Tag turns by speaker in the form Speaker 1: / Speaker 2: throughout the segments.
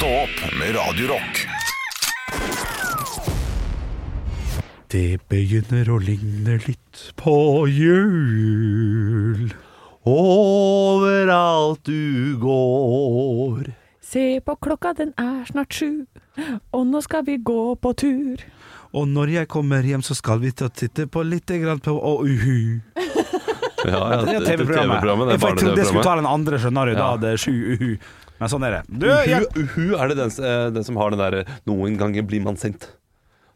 Speaker 1: Stå opp med Radio Rock.
Speaker 2: Det begynner å ligne litt på jul. Overalt du går.
Speaker 3: Se på klokka, den er snart sju, og nå skal vi gå på tur.
Speaker 2: Og når jeg kommer hjem, så skal vi ta titte på litt grann på uhu.
Speaker 4: Ja, ja,
Speaker 2: er TV-programmet.
Speaker 4: Er
Speaker 2: jeg trodde jeg skulle ta den andre, skjønner du. Da hadde sju uhu. Men sånn er det. Du, jeg,
Speaker 4: Uhu, uhu er det den, eh, den som har den derre 'noen ganger blir man sint'.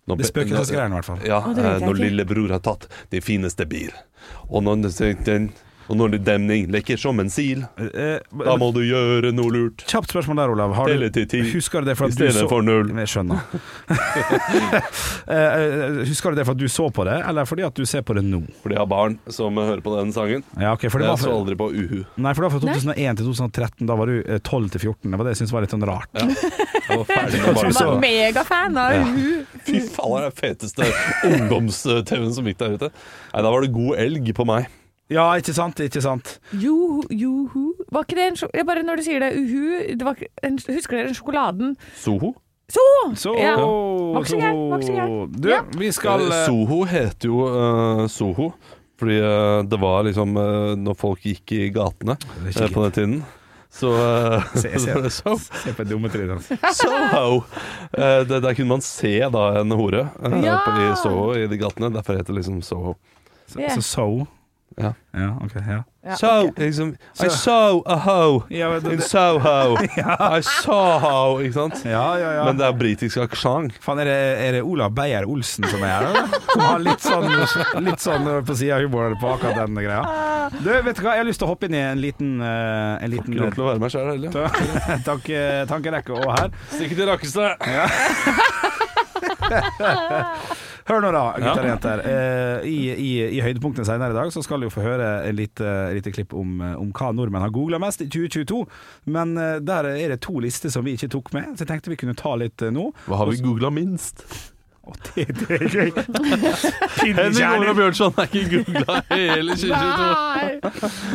Speaker 4: Når-
Speaker 2: det spøkelsesgreiene, i hvert fall.
Speaker 4: Ja, eh,
Speaker 3: jeg
Speaker 4: når lillebror har tatt det fineste bil, og når den, og når demning lekker som en sil,
Speaker 2: Eh,
Speaker 4: da må du gjøre noe lurt.
Speaker 2: Kjapt spørsmål der, Olav. Har
Speaker 4: Telle
Speaker 2: du,
Speaker 4: til ti
Speaker 2: husker du det for
Speaker 4: i
Speaker 2: at du
Speaker 4: stedet
Speaker 2: så
Speaker 4: for null.
Speaker 2: Jeg skjønner. Eh, eh, husker du det for at du så på det, eller fordi at du ser på det nå?
Speaker 4: Fordi jeg har barn som hører på den sangen.
Speaker 2: Ja, okay, for det var
Speaker 4: Jeg så aldri på uhu.
Speaker 2: nei, for det var fra 2001 til 2013. Da var du eh, 12 til 14. Det var det jeg syntes var litt sånn rart.
Speaker 4: Ja. Jeg var ferdig med
Speaker 2: Du
Speaker 3: var megafan av
Speaker 4: Ja.
Speaker 3: Uhu.
Speaker 4: Fy faen, det er den feteste ungdoms-TV-en som gikk der ute. Nei, da var det god elg på meg.
Speaker 2: Ja, ikke sant? Ikke sant?
Speaker 3: Juhu, juhu. Var ikke det en sjo- Bare når du sier det, uhu det var ikke en, Husker dere den sjokoladen?
Speaker 4: Soho?
Speaker 3: Soho!
Speaker 2: Soho.
Speaker 3: Ja. Var ikke så gæren.
Speaker 2: Du,
Speaker 3: Ja.
Speaker 2: vi skal
Speaker 4: Eh,
Speaker 2: eh,
Speaker 4: Soho heter jo uh, Soho. Fordi uh, det var liksom uh, når folk gikk i gatene på den tiden. Så uh,
Speaker 2: Se- se-
Speaker 4: det so,
Speaker 2: Se på dumme trynet hans.
Speaker 4: Soho! Eh, det, der kunne man se da en hore uh,
Speaker 3: Ja.
Speaker 4: på, i Soho i de gatene. Derfor heter det liksom Soho.
Speaker 2: Så,
Speaker 3: yeah.
Speaker 2: så so.
Speaker 4: Ja.
Speaker 2: Ja, ok. Ja.
Speaker 3: Ja,
Speaker 4: So,
Speaker 3: okay.
Speaker 4: liksom I saw a hoe
Speaker 2: Ja, men
Speaker 4: in Soho. I saw ho, ikke sant?
Speaker 2: ja, ja. ja.
Speaker 4: Men det er britisk aksent.
Speaker 2: Faen, er det, er det Olav Beyer Olsen som er her, eller? Som har litt sånn, litt sånn på sida av humoren på akkurat den greia. Du, vet du hva, jeg har lyst til å hoppe inn i en liten, uh, en liten
Speaker 4: lov til å være meg sjøl heller.
Speaker 2: Takk, tankerekke og her.
Speaker 4: Stikke til Rakkestad.
Speaker 2: Hør nå, da, gutter og jenter. Eh, i, i, I høydepunktene senere i dag så skal du få høre et lite, lite klipp om, eh, om hva nordmenn har googla mest i 2022. Men eh, der er det to lister som vi ikke tok med, så jeg tenkte vi kunne ta litt eh, nå.
Speaker 4: Hva har vi googla minst?
Speaker 2: Å, det, det er gøy!
Speaker 4: Henning
Speaker 2: Pinnekjerner.
Speaker 4: og Bjørnson er ikke googla hele 2022.
Speaker 3: Nei!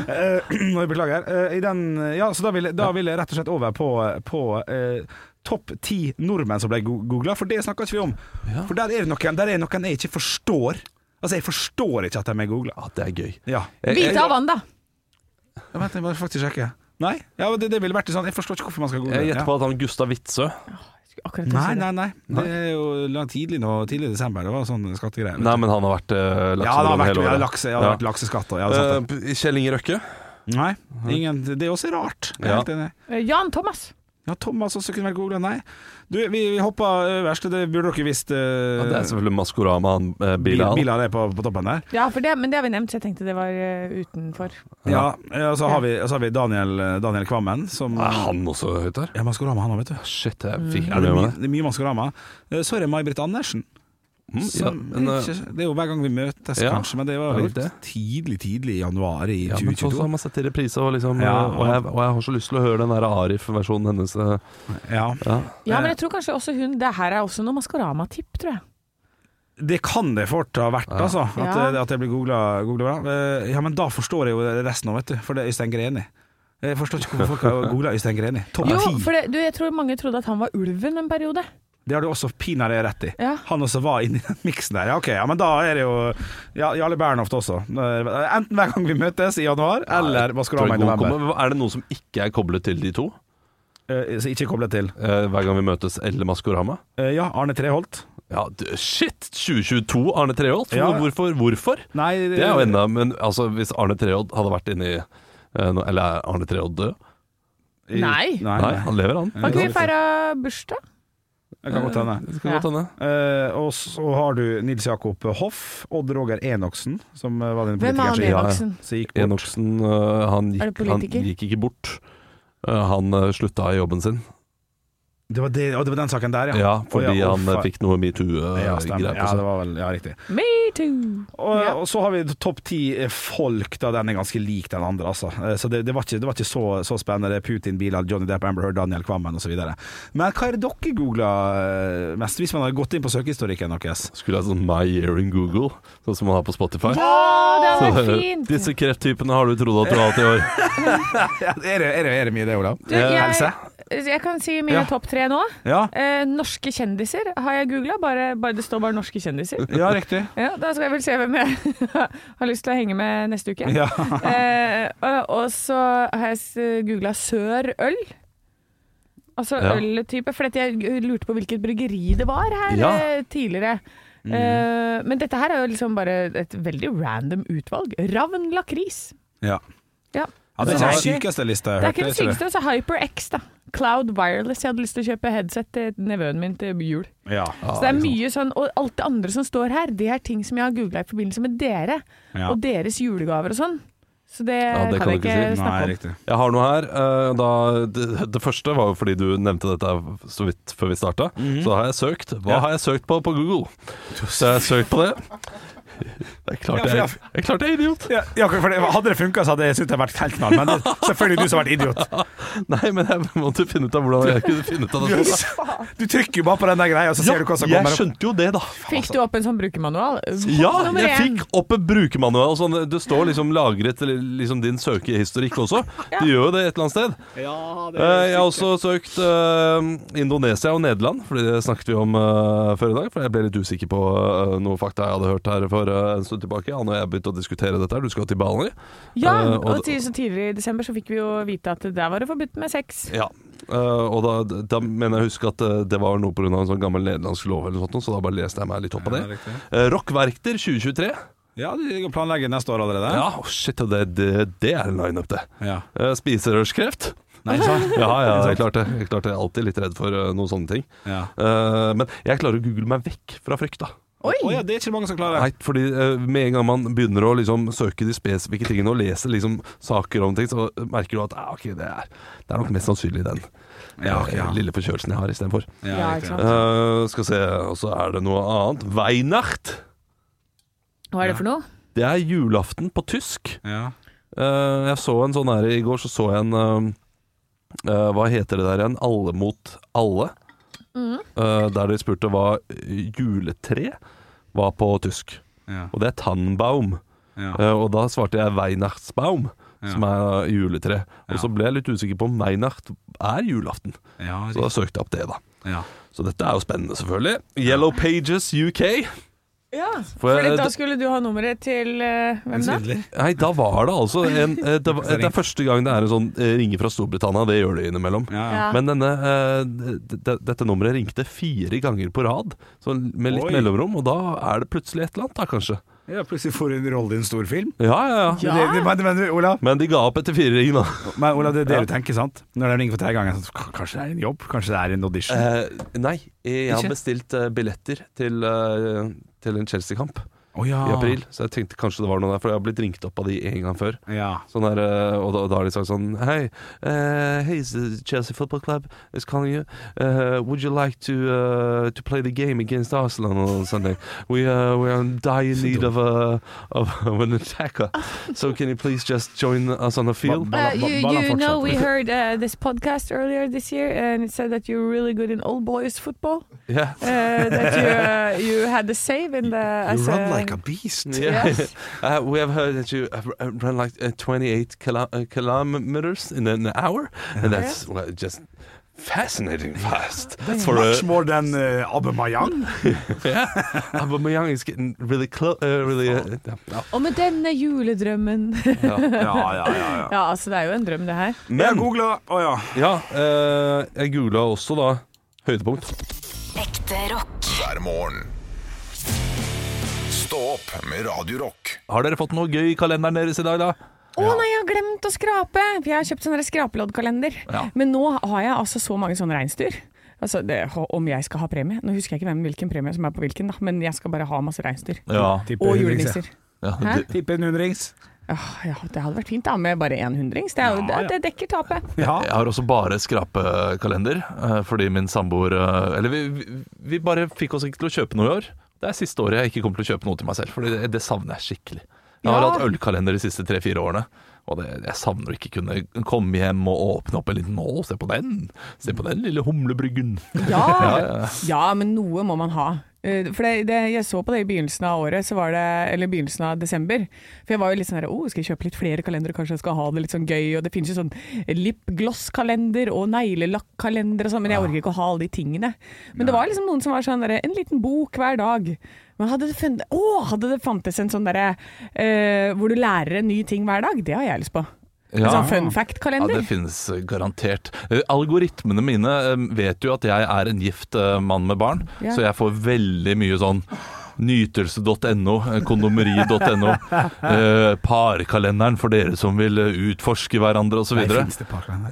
Speaker 2: Uh, beklager. Uh, I den, ja, så da vil, da vil jeg rett og slett over på, på eh, topp ti nordmenn som ble googla, for det snakker ikke vi om.
Speaker 4: Ja.
Speaker 2: For der er det noen, der er noen jeg ikke forstår. Altså, jeg forstår ikke at de er googla.
Speaker 4: Ja, det er gøy.
Speaker 2: Ja.
Speaker 3: Vita av vann, da.
Speaker 2: Ja, Vent, jeg må faktisk sjekke. Nei, ja, det, det ville vært sånn Jeg forstår ikke hvorfor man skal google.
Speaker 4: Jeg gjetter
Speaker 2: ja.
Speaker 4: på at han Gustav Witzøe
Speaker 3: Akkurat
Speaker 2: Nei, nei, nei. Det er jo tidlig nå, tidlig i desember. Det var sånn skattegreier.
Speaker 4: Nei, men han har vært uh,
Speaker 2: ja, han har vært,
Speaker 4: hele
Speaker 2: ja,
Speaker 4: året.
Speaker 2: lakse, ja, det har vært lakseskatt og ja, det er sant det.
Speaker 4: Eh, Kjell Inge Røkke.
Speaker 2: Nei, ingen, det er også rart. Jeg er
Speaker 4: Ja.
Speaker 2: helt enig.
Speaker 3: Eh, Jan Thomas.
Speaker 2: Ja, Thomas også kunne vært googla. Nei. Du, vi, vi hoppa øverst, det burde dere visst. Uh,
Speaker 4: Ja, det er selvfølgelig Maskorama, han uh, Bilal.
Speaker 2: Biler er på, på toppen der.
Speaker 3: Ja, for det, men det har vi nevnt, så jeg tenkte det var uh, utenfor.
Speaker 2: Ja, ja, så har vi, så har vi Daniel, Daniel Kvammen, som
Speaker 4: Er han også høyt der?
Speaker 2: Ja, Maskorama, han òg, vet du.
Speaker 4: Shit, jeg fikk
Speaker 2: Ja, det, er mye,
Speaker 4: det.
Speaker 2: det er mye Maskorama. Eh, Så er det May-Britt Andersen.
Speaker 4: Mm, ja, men, eh,
Speaker 2: ikke, det er jo hver gang vi møtes,
Speaker 4: ja,
Speaker 2: kanskje, men det var
Speaker 4: vel det.
Speaker 2: tidlig, tidlig i januar i
Speaker 4: ja, men så
Speaker 2: 2022.
Speaker 4: har man sett i reprise, og, liksom,
Speaker 2: Ja,
Speaker 4: og, jeg, og jeg har så lyst til å høre den Arif-versjonen hennes. eh,
Speaker 2: Ja.
Speaker 4: Ja.
Speaker 3: Ja, men jeg tror kanskje også hun Det her er også noe Maskorama-tipp, tror jeg.
Speaker 2: Det kan det fort ha vært,
Speaker 4: Ja.
Speaker 2: altså. At,
Speaker 3: Ja.
Speaker 2: at jeg blir googla bra. Eh, Ja, men da forstår jeg jo resten òg, vet du. For det er Øystein Greni. Jeg forstår ikke hvorfor folk har googla Øystein Greni. Topp
Speaker 3: Jo,
Speaker 2: ti.
Speaker 3: jeg tror mange trodde at han var ulven en periode.
Speaker 2: Det har du også pinadø rett i.
Speaker 3: Ja.
Speaker 2: Han også var inni den miksen der. Ja, ok, ja, men da er det jo ja, Jarle Bernhoft også. Enten hver gang vi møtes i januar, eller Maskorama i november.
Speaker 4: Er det noe som ikke er koblet til de to?
Speaker 2: Eh, ikke koblet til.
Speaker 4: Eh, hver gang vi møtes, eller Maskorama?
Speaker 2: Eh, Ja, Arne Treholt.
Speaker 4: Ja, shit! 2022, Arne Treholt?
Speaker 2: Ja.
Speaker 4: Hvorfor? Hvorfor?
Speaker 2: Nei,
Speaker 4: Det er jo enda Men altså, hvis Arne Treholt hadde vært inni eh, Eller er Arne Treholt død?
Speaker 3: Nei.
Speaker 2: Nei,
Speaker 4: Nei,
Speaker 2: nei.
Speaker 4: han lever, han.
Speaker 3: Har ikke vi feira bursdag?
Speaker 2: Det kan godt hende.
Speaker 3: Ja.
Speaker 4: Uh.
Speaker 2: Eh, og så har du Nils Jakob Hoff, Odd Roger Enoksen, som eh, var den
Speaker 3: Hvem er han
Speaker 2: politikeren
Speaker 4: Ja.
Speaker 3: Enoksen?
Speaker 2: gikk.
Speaker 4: Enoksen, eh, han gikk, han gikk ikke bort. Uh, han eh, slutta i jobben sin.
Speaker 2: Det var, det, og det var den saken der, ja.
Speaker 4: Ja, fordi
Speaker 2: ja,
Speaker 4: han eh, fikk noe metoo-greier
Speaker 2: stemmer. Ja, det var vel Ja, riktig.
Speaker 3: Metoo!
Speaker 2: Og,
Speaker 3: Ja.
Speaker 2: og så har vi topp ti folk, da den er ganske lik den andre, altså. Eh, Så det, det var ikke, det var ikke så, så spennende. Putin, Bilal, Johnny Depp, Amber Heard, Daniel Kvammen osv. Men hva er det dere googla mest, hvis man har gått inn på søkehistorikken deres?
Speaker 4: Skulle hatt sånn My Year in Google, sånn som man har på Spotify.
Speaker 3: Ja, det er
Speaker 4: Så,
Speaker 3: fint!
Speaker 4: Disse krefttypene har du trodd at du har hatt i år.
Speaker 2: Ja, er, det, er, det, er det mye det, Olav?
Speaker 3: Du, jeg-
Speaker 2: Helse?
Speaker 3: Jeg kan si mine
Speaker 2: Ja.
Speaker 3: topp tre nå.
Speaker 2: Ja,
Speaker 3: Eh, norske kjendiser har jeg googla. Bare, bare, det står bare norske kjendiser.
Speaker 2: ja riktig.
Speaker 3: Ja, da skal jeg vel se hvem jeg har lyst til å henge med neste uke.
Speaker 2: Ja.
Speaker 3: Eh, og- og så har jeg googla Sør øl. Altså
Speaker 4: Ja.
Speaker 3: øltype. For dette jeg lurte på hvilket bryggeri det var her
Speaker 4: Ja.
Speaker 3: eh, tidligere. Eh, men dette her er jo liksom bare et veldig random utvalg. Ravn lakris.
Speaker 2: Ja.
Speaker 3: Ja.
Speaker 2: Ja, det er ikke
Speaker 3: det
Speaker 2: den
Speaker 3: er ikke-
Speaker 2: sykeste lista jeg
Speaker 3: Det er
Speaker 2: har
Speaker 3: ikke
Speaker 2: hørt.
Speaker 3: det sykeste. altså HyperX, da. Cloud Wireless. Jeg hadde lyst til å kjøpe headset til nevøen min til jul.
Speaker 2: Ja.
Speaker 3: Så det er mye sånn, Og alt det andre som står her, det er ting som jeg har googla i forbindelse med dere.
Speaker 2: Ja.
Speaker 3: Og deres julegaver og sånn. Så det,
Speaker 4: det
Speaker 3: kan
Speaker 4: kan
Speaker 3: jeg ikke
Speaker 4: ikke si.
Speaker 3: snakke
Speaker 2: Nei,
Speaker 3: om.
Speaker 2: riktig.
Speaker 4: Jeg har noe her. eh, Da, det, det første var jo fordi du nevnte dette så vidt før vi starta. Så har jeg søkt. Hva
Speaker 2: Ja.
Speaker 4: har jeg søkt på på Google? Så jeg har søkt på det. Det er klart jeg,
Speaker 2: jeg-
Speaker 4: jeg, er klart jeg er idiot.
Speaker 2: Ja, ja, for det, hadde det funka, så hadde jeg syntes jeg vært helt knall. Men det, selvfølgelig du som har vært idiot.
Speaker 4: Nei, men jeg måtte finne ut av hvordan jeg kunne finne ut av det.
Speaker 2: Du trykker jo bare på den der greia, så ser du hva som kommer Jeg
Speaker 4: skjønte jo det, da.
Speaker 3: Fikk du opp en sånn brukermanual?
Speaker 4: Ja, jeg fikk opp en brukermanual. Sånn, det står liksom lagret liksom din søkehistorikk også.
Speaker 3: Ja.
Speaker 4: Det gjør jo det et eller annet sted. Eh, Jeg har også søkt uh, Indonesia og Nederland, Fordi det snakket vi om uh, før i dag. For jeg ble litt usikker på uh, noe fakta jeg hadde hørt her for eh, en stund tilbake. Han og jeg begynte å diskutere dette. her Du skal til Bali.
Speaker 3: Ja,
Speaker 4: Eh,
Speaker 3: og,
Speaker 4: og-
Speaker 3: til, så tidligere i desember så fikk vi jo vite at der var det forbudt med sex.
Speaker 4: Ja. Eh, og da, da mener jeg å huske at eh, det var noe pga. en sånn gammel nederlandsk lov, eller sånt, så da bare leste jeg meg litt opp på det. Uh, Rockverkter 2023.
Speaker 2: Ja, de planlegger neste år allerede.
Speaker 4: Ja, oh, shit, det, det, det er en lineup, det.
Speaker 2: Ja.
Speaker 4: Spiserørskreft.
Speaker 2: Nei, sant?
Speaker 4: Ja, ja, jeg klarte det. Jeg, klarte det. Jeg er alltid litt redd for noen sånne ting.
Speaker 2: Ja.
Speaker 4: Uh, men jeg klarer å google meg vekk fra frykta.
Speaker 3: Oi!
Speaker 2: Oh, ja, det er ikke mange som klarer
Speaker 4: Nei, fordi uh, Med en gang man begynner å liksom søke de spesifikke tingene og lese liksom saker om ting, så merker du at ah, ok, det er, det er nok mest sannsynlig den
Speaker 2: Ja, ok,
Speaker 4: uh,
Speaker 2: ja.
Speaker 4: lille forkjølelsen jeg har istedenfor.
Speaker 2: Ja.
Speaker 4: Uh, skal se, og så er det noe annet. Weihnacht.
Speaker 3: Hva er det for noe?
Speaker 4: Det er julaften på tysk.
Speaker 2: Ja.
Speaker 4: Eh, jeg så en sånn her I går så så jeg en uh, eh, Hva heter det der igjen? Alle mot alle. Eh, der de spurte hva juletre var på tysk.
Speaker 2: Ja.
Speaker 4: Og det er Tannbaum.
Speaker 2: Ja.
Speaker 4: Eh, og da svarte jeg Weihnachtsbaum,
Speaker 2: Ja.
Speaker 4: som er juletre.
Speaker 2: Ja.
Speaker 4: Og så ble jeg litt usikker på om Weihnacht er julaften.
Speaker 2: Ja,
Speaker 4: Så da søkte jeg opp det, da.
Speaker 2: ja.
Speaker 4: Så dette er jo spennende, selvfølgelig. Yellow Pages UK.
Speaker 3: Ja,
Speaker 4: For
Speaker 3: da skulle du ha nummeret til uh, hvem da?
Speaker 4: Nei, da var det altså en, eh, det, var, det er første gang det er en sånn eh, ringer fra Storbritannia. Det gjør det innimellom.
Speaker 2: Ja, ja.
Speaker 4: Men denne, eh, d- dette nummeret ringte fire ganger på rad, så med litt
Speaker 2: Oi.
Speaker 4: mellomrom. Og da er det plutselig et eller annet, da, kanskje.
Speaker 2: Ja, plutselig får du en rolle i en stor film.
Speaker 4: Ja, ja, ja.
Speaker 3: Men,
Speaker 2: Det, men, men, Olav,
Speaker 4: Men de ga opp etter fire ring, da.
Speaker 2: men, Olav, det er det
Speaker 4: Ja.
Speaker 2: du tenker, sant? Når de ringer for tredje ganger, så k- kanskje det er en jobb? Kanskje det er en audition?
Speaker 4: Eh, nei, jeg har
Speaker 2: Ikke?
Speaker 4: bestilt eh, billetter til, eh, til en Chelsea-kamp
Speaker 2: Å ja.
Speaker 4: i april. Så jeg tenkte kanskje det var noe der, for jeg har blitt ringt opp av de en gang før.
Speaker 2: Ja.
Speaker 4: Sånn der, eh, og, da, da har de sagt sånn Hei, uh, hey, Chelsea Football Club is calling you. Uh, would you like to uh, to play the game against Arsenal on Sunday? We uh, we are in dire need of a of, of an attacker. So can you please just join us on the field?
Speaker 3: Uh, you you know we heard uh, this podcast earlier this year and it said that you're really good in old boys football.
Speaker 4: Yeah.
Speaker 3: Uh, that you uh, you had the save in the
Speaker 2: You
Speaker 3: as
Speaker 2: run like a beast.
Speaker 4: Yeah.
Speaker 3: Yes.
Speaker 4: uh, we have heard that you uh, run like uh, 28 kilo- uh, kilometers in an hour, and that's well, just fascinating fast. for a,
Speaker 2: Much more than uh, Aubameyang.
Speaker 4: yeah, Aubameyang is getting really close. Uh, really, uh, ja.
Speaker 3: Og med denne juledrømmen
Speaker 4: Ja.
Speaker 2: Ja, ja, ja. ja.
Speaker 3: Altså det er jo en drøm det her.
Speaker 2: Jeg
Speaker 4: Men
Speaker 2: googla oh, ja.
Speaker 4: ja, eh, jeg googla også da høydepunkt.
Speaker 5: Ekte rock.
Speaker 1: hver morgen. Opp med Radio Rock.
Speaker 4: Har dere fått noe gøy i kalenderen deres i dag, da?
Speaker 3: Å nei, jeg har glemt å skrape! For jeg har kjøpt sånn der skrapeloddkalender.
Speaker 4: Ja.
Speaker 3: Men nå har jeg altså så mange sånne reinsdyr. Altså, det, om jeg skal ha premie. Nå husker jeg ikke hvem, hvilken premie som er på hvilken, da. men jeg skal bare ha masse reinsdyr.
Speaker 4: Ja.
Speaker 3: Og julenisser.
Speaker 4: ja
Speaker 2: Tipper en hundrings.
Speaker 3: Ja, det hadde vært fint da, med bare én hundrings. Det, er jo,
Speaker 2: Ja, ja.
Speaker 3: det, det dekker tapet.
Speaker 2: Ja.
Speaker 4: Jeg har også bare skrapekalender, eh, fordi min samboer eh, Eller vi, vi, vi bare fikk oss ikke til å kjøpe noe i år. Det er siste året jeg ikke kommer til å kjøpe noe til meg selv, for det, det savner jeg skikkelig. Jeg har
Speaker 3: Ja.
Speaker 4: hatt ølkalender de siste tre-fire årene. Og det, jeg savner å ikke kunne komme hjem og åpne opp en liten nål. se på den! Se på den lille humlebryggen.
Speaker 3: Ja,
Speaker 4: Ja, ja.
Speaker 3: ja, men noe må man ha. Eh, For det, det, jeg så på det i begynnelsen av året, så var det, eller begynnelsen av desember. For jeg var jo litt sånn her, oh, skal jeg kjøpe litt flere kalendere, kanskje jeg skal ha det litt sånn gøy. Og det finnes jo sånn lipgloss-kalender og neglelakk-kalender og sånn, men jeg orker ikke å ha alle de tingene. Men det var liksom noen som var sånn der, en liten bok hver dag. Men hadde det, funnet, å, hadde det fantes en sånn derre uh, hvor du lærer en ny ting hver dag, det har jeg lyst på. En
Speaker 4: Ja.
Speaker 3: sånn fun fact-kalender.
Speaker 4: Ja, det finnes garantert. Eh, Algoritmene mine eh, vet jo at jeg er en gift eh, mann med barn,
Speaker 3: Ja.
Speaker 4: så jeg får veldig mye sånn Nytelse.no, eh, kondomeri.no, eh, parkalenderen for dere som vil eh, utforske hverandre osv.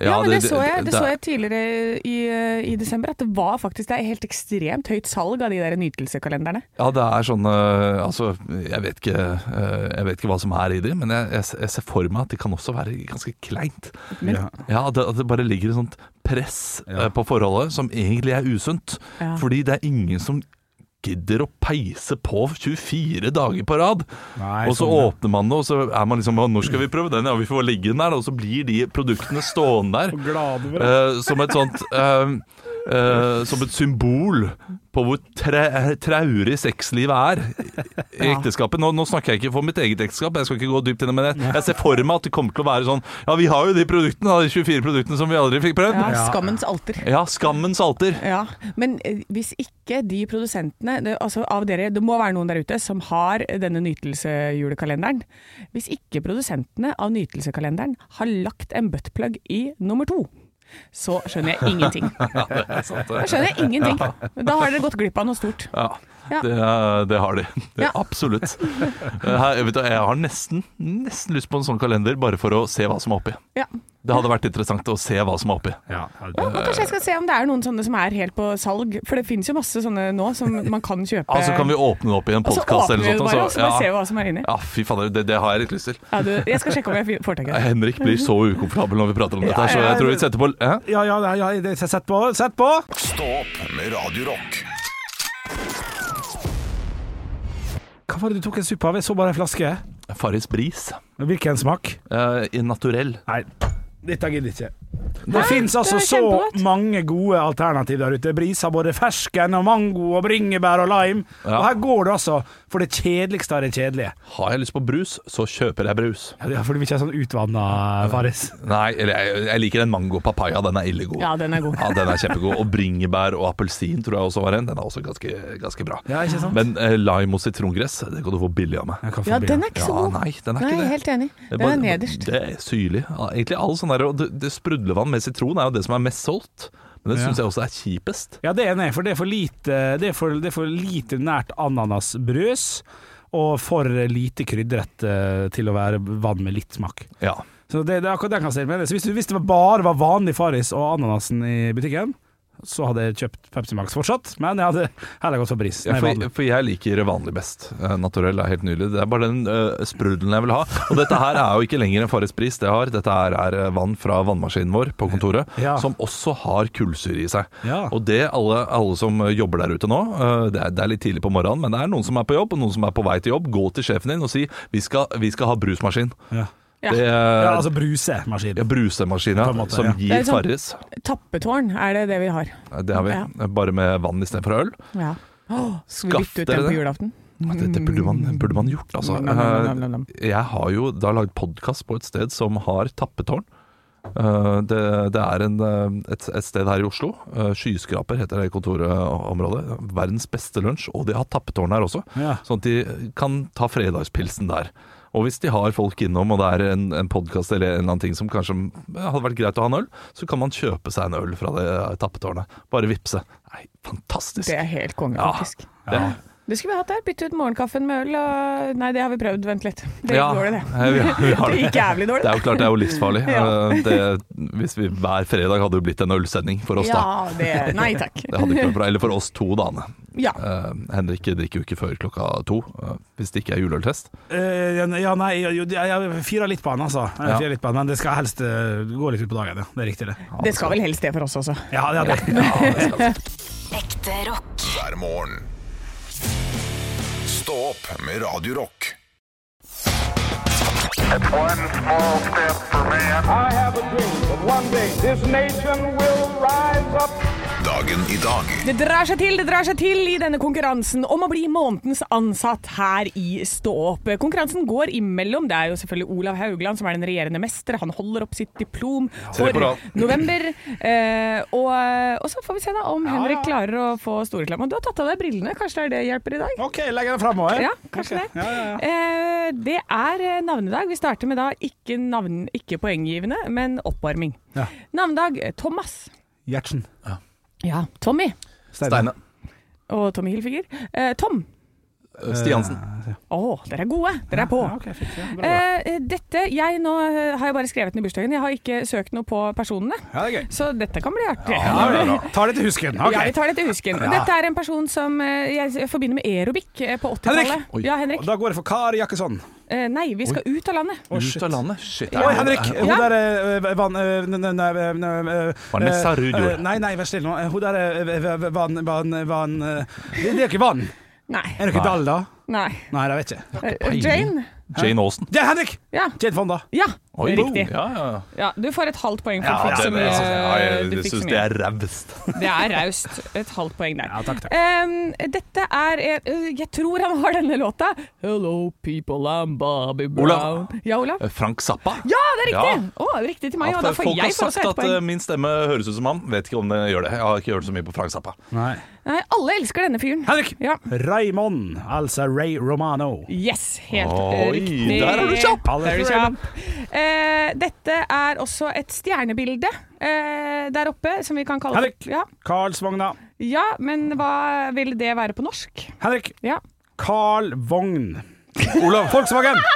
Speaker 3: Ja, men det, så jeg, det
Speaker 4: det-
Speaker 3: så jeg tidligere i, eh, i desember, at det var faktisk det er helt ekstremt høyt salg av de der nytelsekalenderne.
Speaker 4: Ja, det er sånn Altså, jeg vet ikke Jeg vet ikke hva som er i de, men jeg, jeg, jeg ser for meg at det kan også være ganske kleint.
Speaker 3: Men-
Speaker 2: Ja.
Speaker 4: Ja, at det, at det bare ligger et sånt press
Speaker 2: Ja.
Speaker 4: på forholdet som egentlig er usunt.
Speaker 3: Ja.
Speaker 4: Fordi det er ingen som gidder å peise på 24 dager på rad.
Speaker 2: Nei,
Speaker 4: og så
Speaker 2: sånn,
Speaker 4: åpner man det, og så er man liksom Nå Når skal vi prøve den? Ja, vi får ligge den der. Og så blir de produktene stående der.
Speaker 2: Så glad over det.
Speaker 4: eh, som et sånt eh, eh, Som et symbol på hvor tre, traurig sexlivet er i ekteskapet. Nå, nå snakker jeg ikke for mitt eget ekteskap, jeg skal ikke gå dypt inn i det, jeg, ser for meg at det kommer til å være sånn Ja, vi har jo de produktene, da, de 24 produktene som vi aldri fikk prøvd.
Speaker 3: Ja,
Speaker 2: Ja.
Speaker 3: skammens alter.
Speaker 4: Ja, skammens alter.
Speaker 3: Ja, men eh, hvis ikke de produsentene, det, altså av dere, det må være noen der ute som har denne nytelsejulekalenderen. Hvis ikke produsentene av nytelsekalenderen har lagt en buttplug i nummer to, så skjønner jeg ingenting. Da skjønner jeg ingenting. Da har dere gått glipp av noe stort.
Speaker 4: Ja,
Speaker 3: Ja.
Speaker 4: Det, det har de. Det,
Speaker 3: Ja.
Speaker 4: Absolutt. Her, vet du, jeg har nesten, nesten lyst på en sånn kalender, bare for å se hva som er oppi.
Speaker 3: Ja.
Speaker 4: Det hadde vært interessant å se hva som er oppi.
Speaker 2: Ja,
Speaker 3: Ja, og kanskje jeg skal se om det er noen sånne som er helt på salg, for det finnes jo masse sånne nå som man kan kjøpe.
Speaker 4: Altså Kan vi åpne det opp i en
Speaker 3: så
Speaker 4: podkast
Speaker 3: åpner vi
Speaker 4: eller
Speaker 3: det
Speaker 4: noe
Speaker 3: bare,
Speaker 4: sånt?
Speaker 3: så vi
Speaker 4: ja.
Speaker 3: hva som er inni.
Speaker 4: ja, fy fader, det, det har jeg litt lyst til.
Speaker 3: Ja, du, jeg skal sjekke om jeg får tak i det.
Speaker 4: Henrik blir så ukomfortabel når vi prater om dette, så
Speaker 3: Ja, ja,
Speaker 4: jeg tror vi setter på Hæ?
Speaker 2: ja, ja, ja, ja sett på, sett på!
Speaker 1: Stopp med Radio
Speaker 2: Hva var det du tok en suppe av? Jeg så bare en flaske.
Speaker 4: Farris bris.
Speaker 2: Hvilken smak?
Speaker 4: Uh, naturell.
Speaker 2: Nei, dette gidder jeg ikke. Det fins altså
Speaker 3: Det
Speaker 2: så mange gode alternativ der ute. Bris har både fersken og mango og bringebær og lime.
Speaker 4: Ja.
Speaker 2: Og her går det altså for det kjedeligste av det kjedelige.
Speaker 4: Har jeg lyst på brus, så kjøper jeg brus.
Speaker 2: Ja, det er fordi vi ikke er sånn utvanna, Faris.
Speaker 4: Nei, eller jeg, jeg liker den mango papaya. Den er ille god.
Speaker 3: Ja, den er god.
Speaker 4: Ja, den er kjempegod. Og bringebær og appelsin tror jeg også var en. Den er også ganske, ganske bra.
Speaker 2: Ja, ikke sant?
Speaker 4: Men eh, lime og sitrongress, det kan du få billig av meg.
Speaker 3: Ja, den er ikke så
Speaker 4: Ja,
Speaker 3: god.
Speaker 4: nei, den er
Speaker 3: Nei,
Speaker 4: ikke det.
Speaker 3: helt enig.
Speaker 4: Det
Speaker 3: Den
Speaker 4: bare-
Speaker 3: er nederst.
Speaker 4: Det er syrlig. Ja, Egentlig all sånn der, og det, det Sprudlevann med sitron er jo det som er mest solgt. Men det
Speaker 2: Ja.
Speaker 4: jeg også er kjipest.
Speaker 2: Ja, det er enig, for det er for lite, det er for, det er for lite nært ananasbrøs. Og for lite krydret eh, til å være vann med litt smak.
Speaker 4: Ja.
Speaker 2: Så det, det er akkurat det jeg kan si. Hvis, hvis det bare var vanlig Farris og ananasen i butikken, så hadde jeg kjøpt Pepsi Max fortsatt. Men jeg hadde heller gått for Bris.
Speaker 4: Ja, for, for jeg liker vanlig best. Eh, Naturell er helt nydelig. Det er bare den uh, sprudelen jeg vil ha. Og dette her er jo ikke lenger en Farris Bris. Det har. Dette her er eh, vann fra vannmaskinen vår på kontoret,
Speaker 2: Ja.
Speaker 4: som også har kullsyre i seg.
Speaker 2: Ja.
Speaker 4: Og det alle, alle som jobber der ute nå, uh, det er, det er litt tidlig på morgenen, men det er noen som er på jobb, og noen som er på vei til jobb. Gå til sjefen din og si vi skal, vi skal ha brusmaskin.
Speaker 2: Ja.
Speaker 3: Ja.
Speaker 4: Det,
Speaker 2: ja, altså brusemaskin.
Speaker 4: ja, brusemaskin, ja,
Speaker 2: måte,
Speaker 4: som
Speaker 2: ja.
Speaker 4: Gir
Speaker 3: sånn-
Speaker 4: Farris.
Speaker 3: Tappetårn er det det vi har.
Speaker 4: Det har vi. Bare med vann istedenfor øl.
Speaker 3: Ja. Oh, skal vi bytte ut den på julaften?
Speaker 4: Det Dette burde man, burde man gjort, altså.
Speaker 3: Nam, nam, nam.
Speaker 4: Eh, Jeg har jo da lagd podkast på et sted som har tappetårn. Eh, Det, det er en, eh, et, et sted her i Oslo. Skyskraper heter det kontorområdet. Verdens beste lunsj. Og de har tappetårn her også,
Speaker 2: Ja.
Speaker 4: sånn at de kan ta fredagspilsen der. Og hvis de har folk innom, og det er en, en podkast eller en eller annen ting som kanskje hadde vært greit å ha en øl, så kan man kjøpe seg en øl fra det tappetårnet. Bare vippse. Nei, fantastisk.
Speaker 3: Det er helt konge,
Speaker 4: Ja.
Speaker 3: faktisk.
Speaker 4: Det,
Speaker 3: skulle vi hatt der. Bytte ut morgenkaffen med øl og Nei, det har vi prøvd. Vent litt. Det
Speaker 4: Ja,
Speaker 3: dårlig, det,
Speaker 4: vi har- vi har
Speaker 3: det
Speaker 4: det.
Speaker 3: gikk jævlig dårlig.
Speaker 4: Det er jo klart det er jo livsfarlig.
Speaker 3: Ja.
Speaker 4: Det, hvis vi hver fredag hadde jo blitt en ølsending for oss, da.
Speaker 3: Ja, det Nei takk.
Speaker 4: Det hadde ikke vært bra. Eller for oss to, da. Anne.
Speaker 3: Ja.
Speaker 4: Uh, Henrik drikker jo ikke før klokka to, uh, hvis det ikke er juleøltest.
Speaker 2: Uh, ja, nei, jo, jeg, jeg fyrer litt på han, altså. Jeg
Speaker 4: Ja.
Speaker 2: litt på han, men det skal helst gå litt ut på dagen. Ja. Det er riktig, det.
Speaker 3: Det skal vel helst det for oss også.
Speaker 2: Ja, ja, det, ja, det skal det.
Speaker 6: Ekte rock.
Speaker 1: hver morgen. Stå opp med Radio Rock.
Speaker 7: One small step for man.
Speaker 8: I have a dream that one day this nation will rise up.
Speaker 1: Dag Dagen i dag
Speaker 3: Det drar seg til, det drar seg til i denne konkurransen om å bli månedens ansatt her i Stå opp. Konkurransen går imellom. Det er jo selvfølgelig Olav Haugland som er den regjerende mester. Han holder opp sitt diplom for november. Eh, og, og så får vi se da om Henrik klarer å få storreklame. Du har tatt av deg brillene, kanskje det er det hjelper i dag?
Speaker 2: OK, legger det framover.
Speaker 3: Ja, kanskje
Speaker 2: okay.
Speaker 3: det.
Speaker 2: Ja, ja, ja.
Speaker 3: Eh, det er eh, navnedag. Vi starter med da ikke, navn, ikke poenggivende, men oppvarming.
Speaker 2: Ja.
Speaker 3: Navnedag eh, Thomas.
Speaker 2: Gjertsen.
Speaker 3: Ja, Tommy.
Speaker 4: Steine.
Speaker 3: Og Tommy Hilfiger. Eh, Tom.
Speaker 4: Eh, Stiansen.
Speaker 3: Å, dere er gode. Dere er på.
Speaker 2: Ja, okay, fint, ja, bra, bra.
Speaker 3: Eh, dette, jeg nå eh, har jeg bare skrevet den i bursdagen. Jeg har ikke søkt noe på personene.
Speaker 2: Ja, det er gøy.
Speaker 3: Så dette kan bli artig.
Speaker 2: Ja, Ta det til husken. Okay.
Speaker 3: Ja, vi tar det til husken. Dette er en person som eh, jeg forbinder med aerobic eh, på 80-tallet.
Speaker 2: Henrik!
Speaker 3: Ja, Henrik.
Speaker 2: Da går det for Kari Jakkesson.
Speaker 3: Eh, nei, vi skal ut av landet.
Speaker 2: Å,
Speaker 4: Ut av landet. Shit.
Speaker 2: Oi, Henrik! Hun
Speaker 3: Ja.
Speaker 2: der eh, vann eh, n- n- n- n- eh,
Speaker 4: Vanessa
Speaker 2: eh,
Speaker 4: Rudjord.
Speaker 2: eh, Nei, nei, vær snill nå. Eh, Hun der er vann eh, det er ikke vann.
Speaker 3: Nei.
Speaker 2: Er det ikke
Speaker 4: Nei.
Speaker 2: Da?
Speaker 3: nei.
Speaker 2: Nei, det vet jeg ikke.
Speaker 3: Eh, Jane?
Speaker 4: Jane Austen.
Speaker 2: Det er Henrik!
Speaker 3: Ja.
Speaker 2: Jane Fonda.
Speaker 3: ja.
Speaker 4: Oi,
Speaker 3: Riktig.
Speaker 4: Ja, ja, ja.
Speaker 3: Ja, du får et halvt poeng, for
Speaker 2: Ja,
Speaker 3: fikk
Speaker 2: det-
Speaker 3: så mye.
Speaker 4: ja, jeg- syns det er raust.
Speaker 3: Det er raust. Et halvt poeng der.
Speaker 2: Ja, takk, takk.
Speaker 3: Um, dette er Jeg tror han har denne låta. Hello people, I'm Bobby Brown.
Speaker 4: Olav.
Speaker 3: Ja, Olav?
Speaker 4: Eh, Frank Zappa.
Speaker 3: Ja, det er riktig!
Speaker 4: Ja.
Speaker 3: oh, riktig til meg. Ja, da får
Speaker 4: folk har
Speaker 3: jeg
Speaker 4: sagt at eh,
Speaker 3: poeng.
Speaker 4: min stemme høres ut som han. Vet ikke om det gjør det. Jeg har ikke hørt så mye på Frank Zappa.
Speaker 2: Nei.
Speaker 3: Nei, alle elsker denne fyren.
Speaker 2: Henrik!
Speaker 3: Ja.
Speaker 2: Raymond, altså Ray Romano.
Speaker 3: Yes, helt
Speaker 4: Oi,
Speaker 3: riktig.
Speaker 4: der er du kjapp!
Speaker 3: Der er du kjapp. Eh, dette er også et stjernebilde eh, der oppe, som vi kan kalle
Speaker 2: Henrik.
Speaker 3: Ja.
Speaker 2: Karlsvogna.
Speaker 3: ja, men hva vil det være på norsk?
Speaker 2: Henrik.
Speaker 3: Ja.
Speaker 2: Carl Vogn.
Speaker 4: Olav.
Speaker 2: Volkswagen.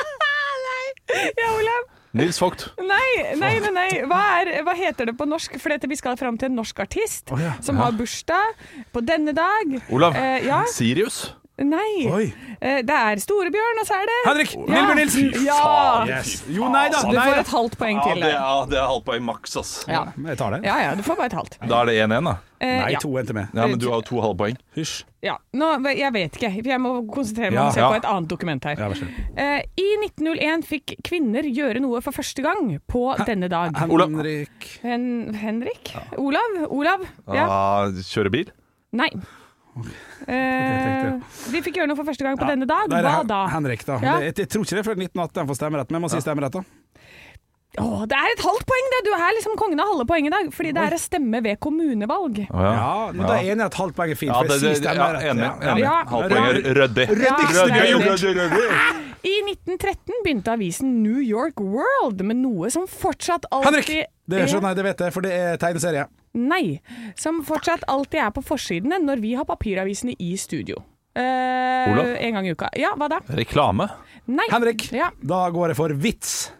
Speaker 3: Ja, Olav?
Speaker 4: Nils Vogt.
Speaker 3: Nei, nei, nei. nei. Hva, er, hva heter det på norsk? For dette, vi skal fram til en norsk artist
Speaker 2: oh, ja.
Speaker 3: som har bursdag på denne dag.
Speaker 4: Olav.
Speaker 3: Eh, ja.
Speaker 4: Sirius.
Speaker 3: Nei.
Speaker 2: Oi.
Speaker 3: Eh, det er Storebjørn, og så er det
Speaker 2: Henrik.
Speaker 3: Ja.
Speaker 2: Lillebjørn Nilsen.
Speaker 3: Ja.
Speaker 2: Yes. Jo, nei da.
Speaker 3: Du får et halvt poeng
Speaker 4: Ja,
Speaker 3: til
Speaker 4: det er, det er halvt poeng maks, ass.
Speaker 3: Ja.
Speaker 2: Jeg tar det.
Speaker 3: ja, ja, du får bare et halvt.
Speaker 4: Da er det 1-1, da.
Speaker 3: Eh,
Speaker 2: Nei,
Speaker 3: ja.
Speaker 2: to endte med.
Speaker 4: Ja, Men du har jo to halvpoeng.
Speaker 2: Hysj.
Speaker 3: Ja. Nå, jeg vet ikke. Jeg må konsentrere meg
Speaker 2: Ja,
Speaker 3: om å se
Speaker 4: ja.
Speaker 3: på et annet dokument her.
Speaker 2: Ja, vær så.
Speaker 3: Eh, I 1901 fikk kvinner gjøre noe for første gang på denne dag.
Speaker 2: Henrik.
Speaker 3: Hen Henrik? Olav? Olav? Ja.
Speaker 4: Ah, kjøre bil?
Speaker 3: Nei. Eh, de fikk gjøre noe for første gang på denne dag. Hva
Speaker 2: Hen-
Speaker 3: da?
Speaker 2: Henrik, da.
Speaker 3: Ja.
Speaker 2: Det, jeg, jeg tror ikke det er før 1918 de får stemmerett, men jeg må si stemmerett, da.
Speaker 3: Åh, det er et halvt poeng, det! Du er liksom kongen av halve poeng i dag. Fordi det er å stemme ved kommunevalg.
Speaker 4: Å,
Speaker 2: Ja, men da er jeg enig i at halvt poeng er fint.
Speaker 4: Ja, det, det,
Speaker 2: det,
Speaker 4: ja, enig. enig.
Speaker 3: Ja.
Speaker 4: Halvt poeng er ryddig.
Speaker 3: Ja,
Speaker 2: Ryddigste vi.
Speaker 3: I 1913 begynte avisen New York World med noe som fortsatt alltid Henrik!
Speaker 2: Det skjønner jeg, det vet jeg, for det er tegneserie.
Speaker 3: Nei. Som fortsatt alltid er på forsidene når vi har papiravisene i studio. Eh,
Speaker 4: Olav?
Speaker 3: En gang i uka. Ja, hva da?
Speaker 4: Reklame.
Speaker 3: Nei.
Speaker 2: Henrik,
Speaker 3: Ja.
Speaker 2: da går jeg for vits.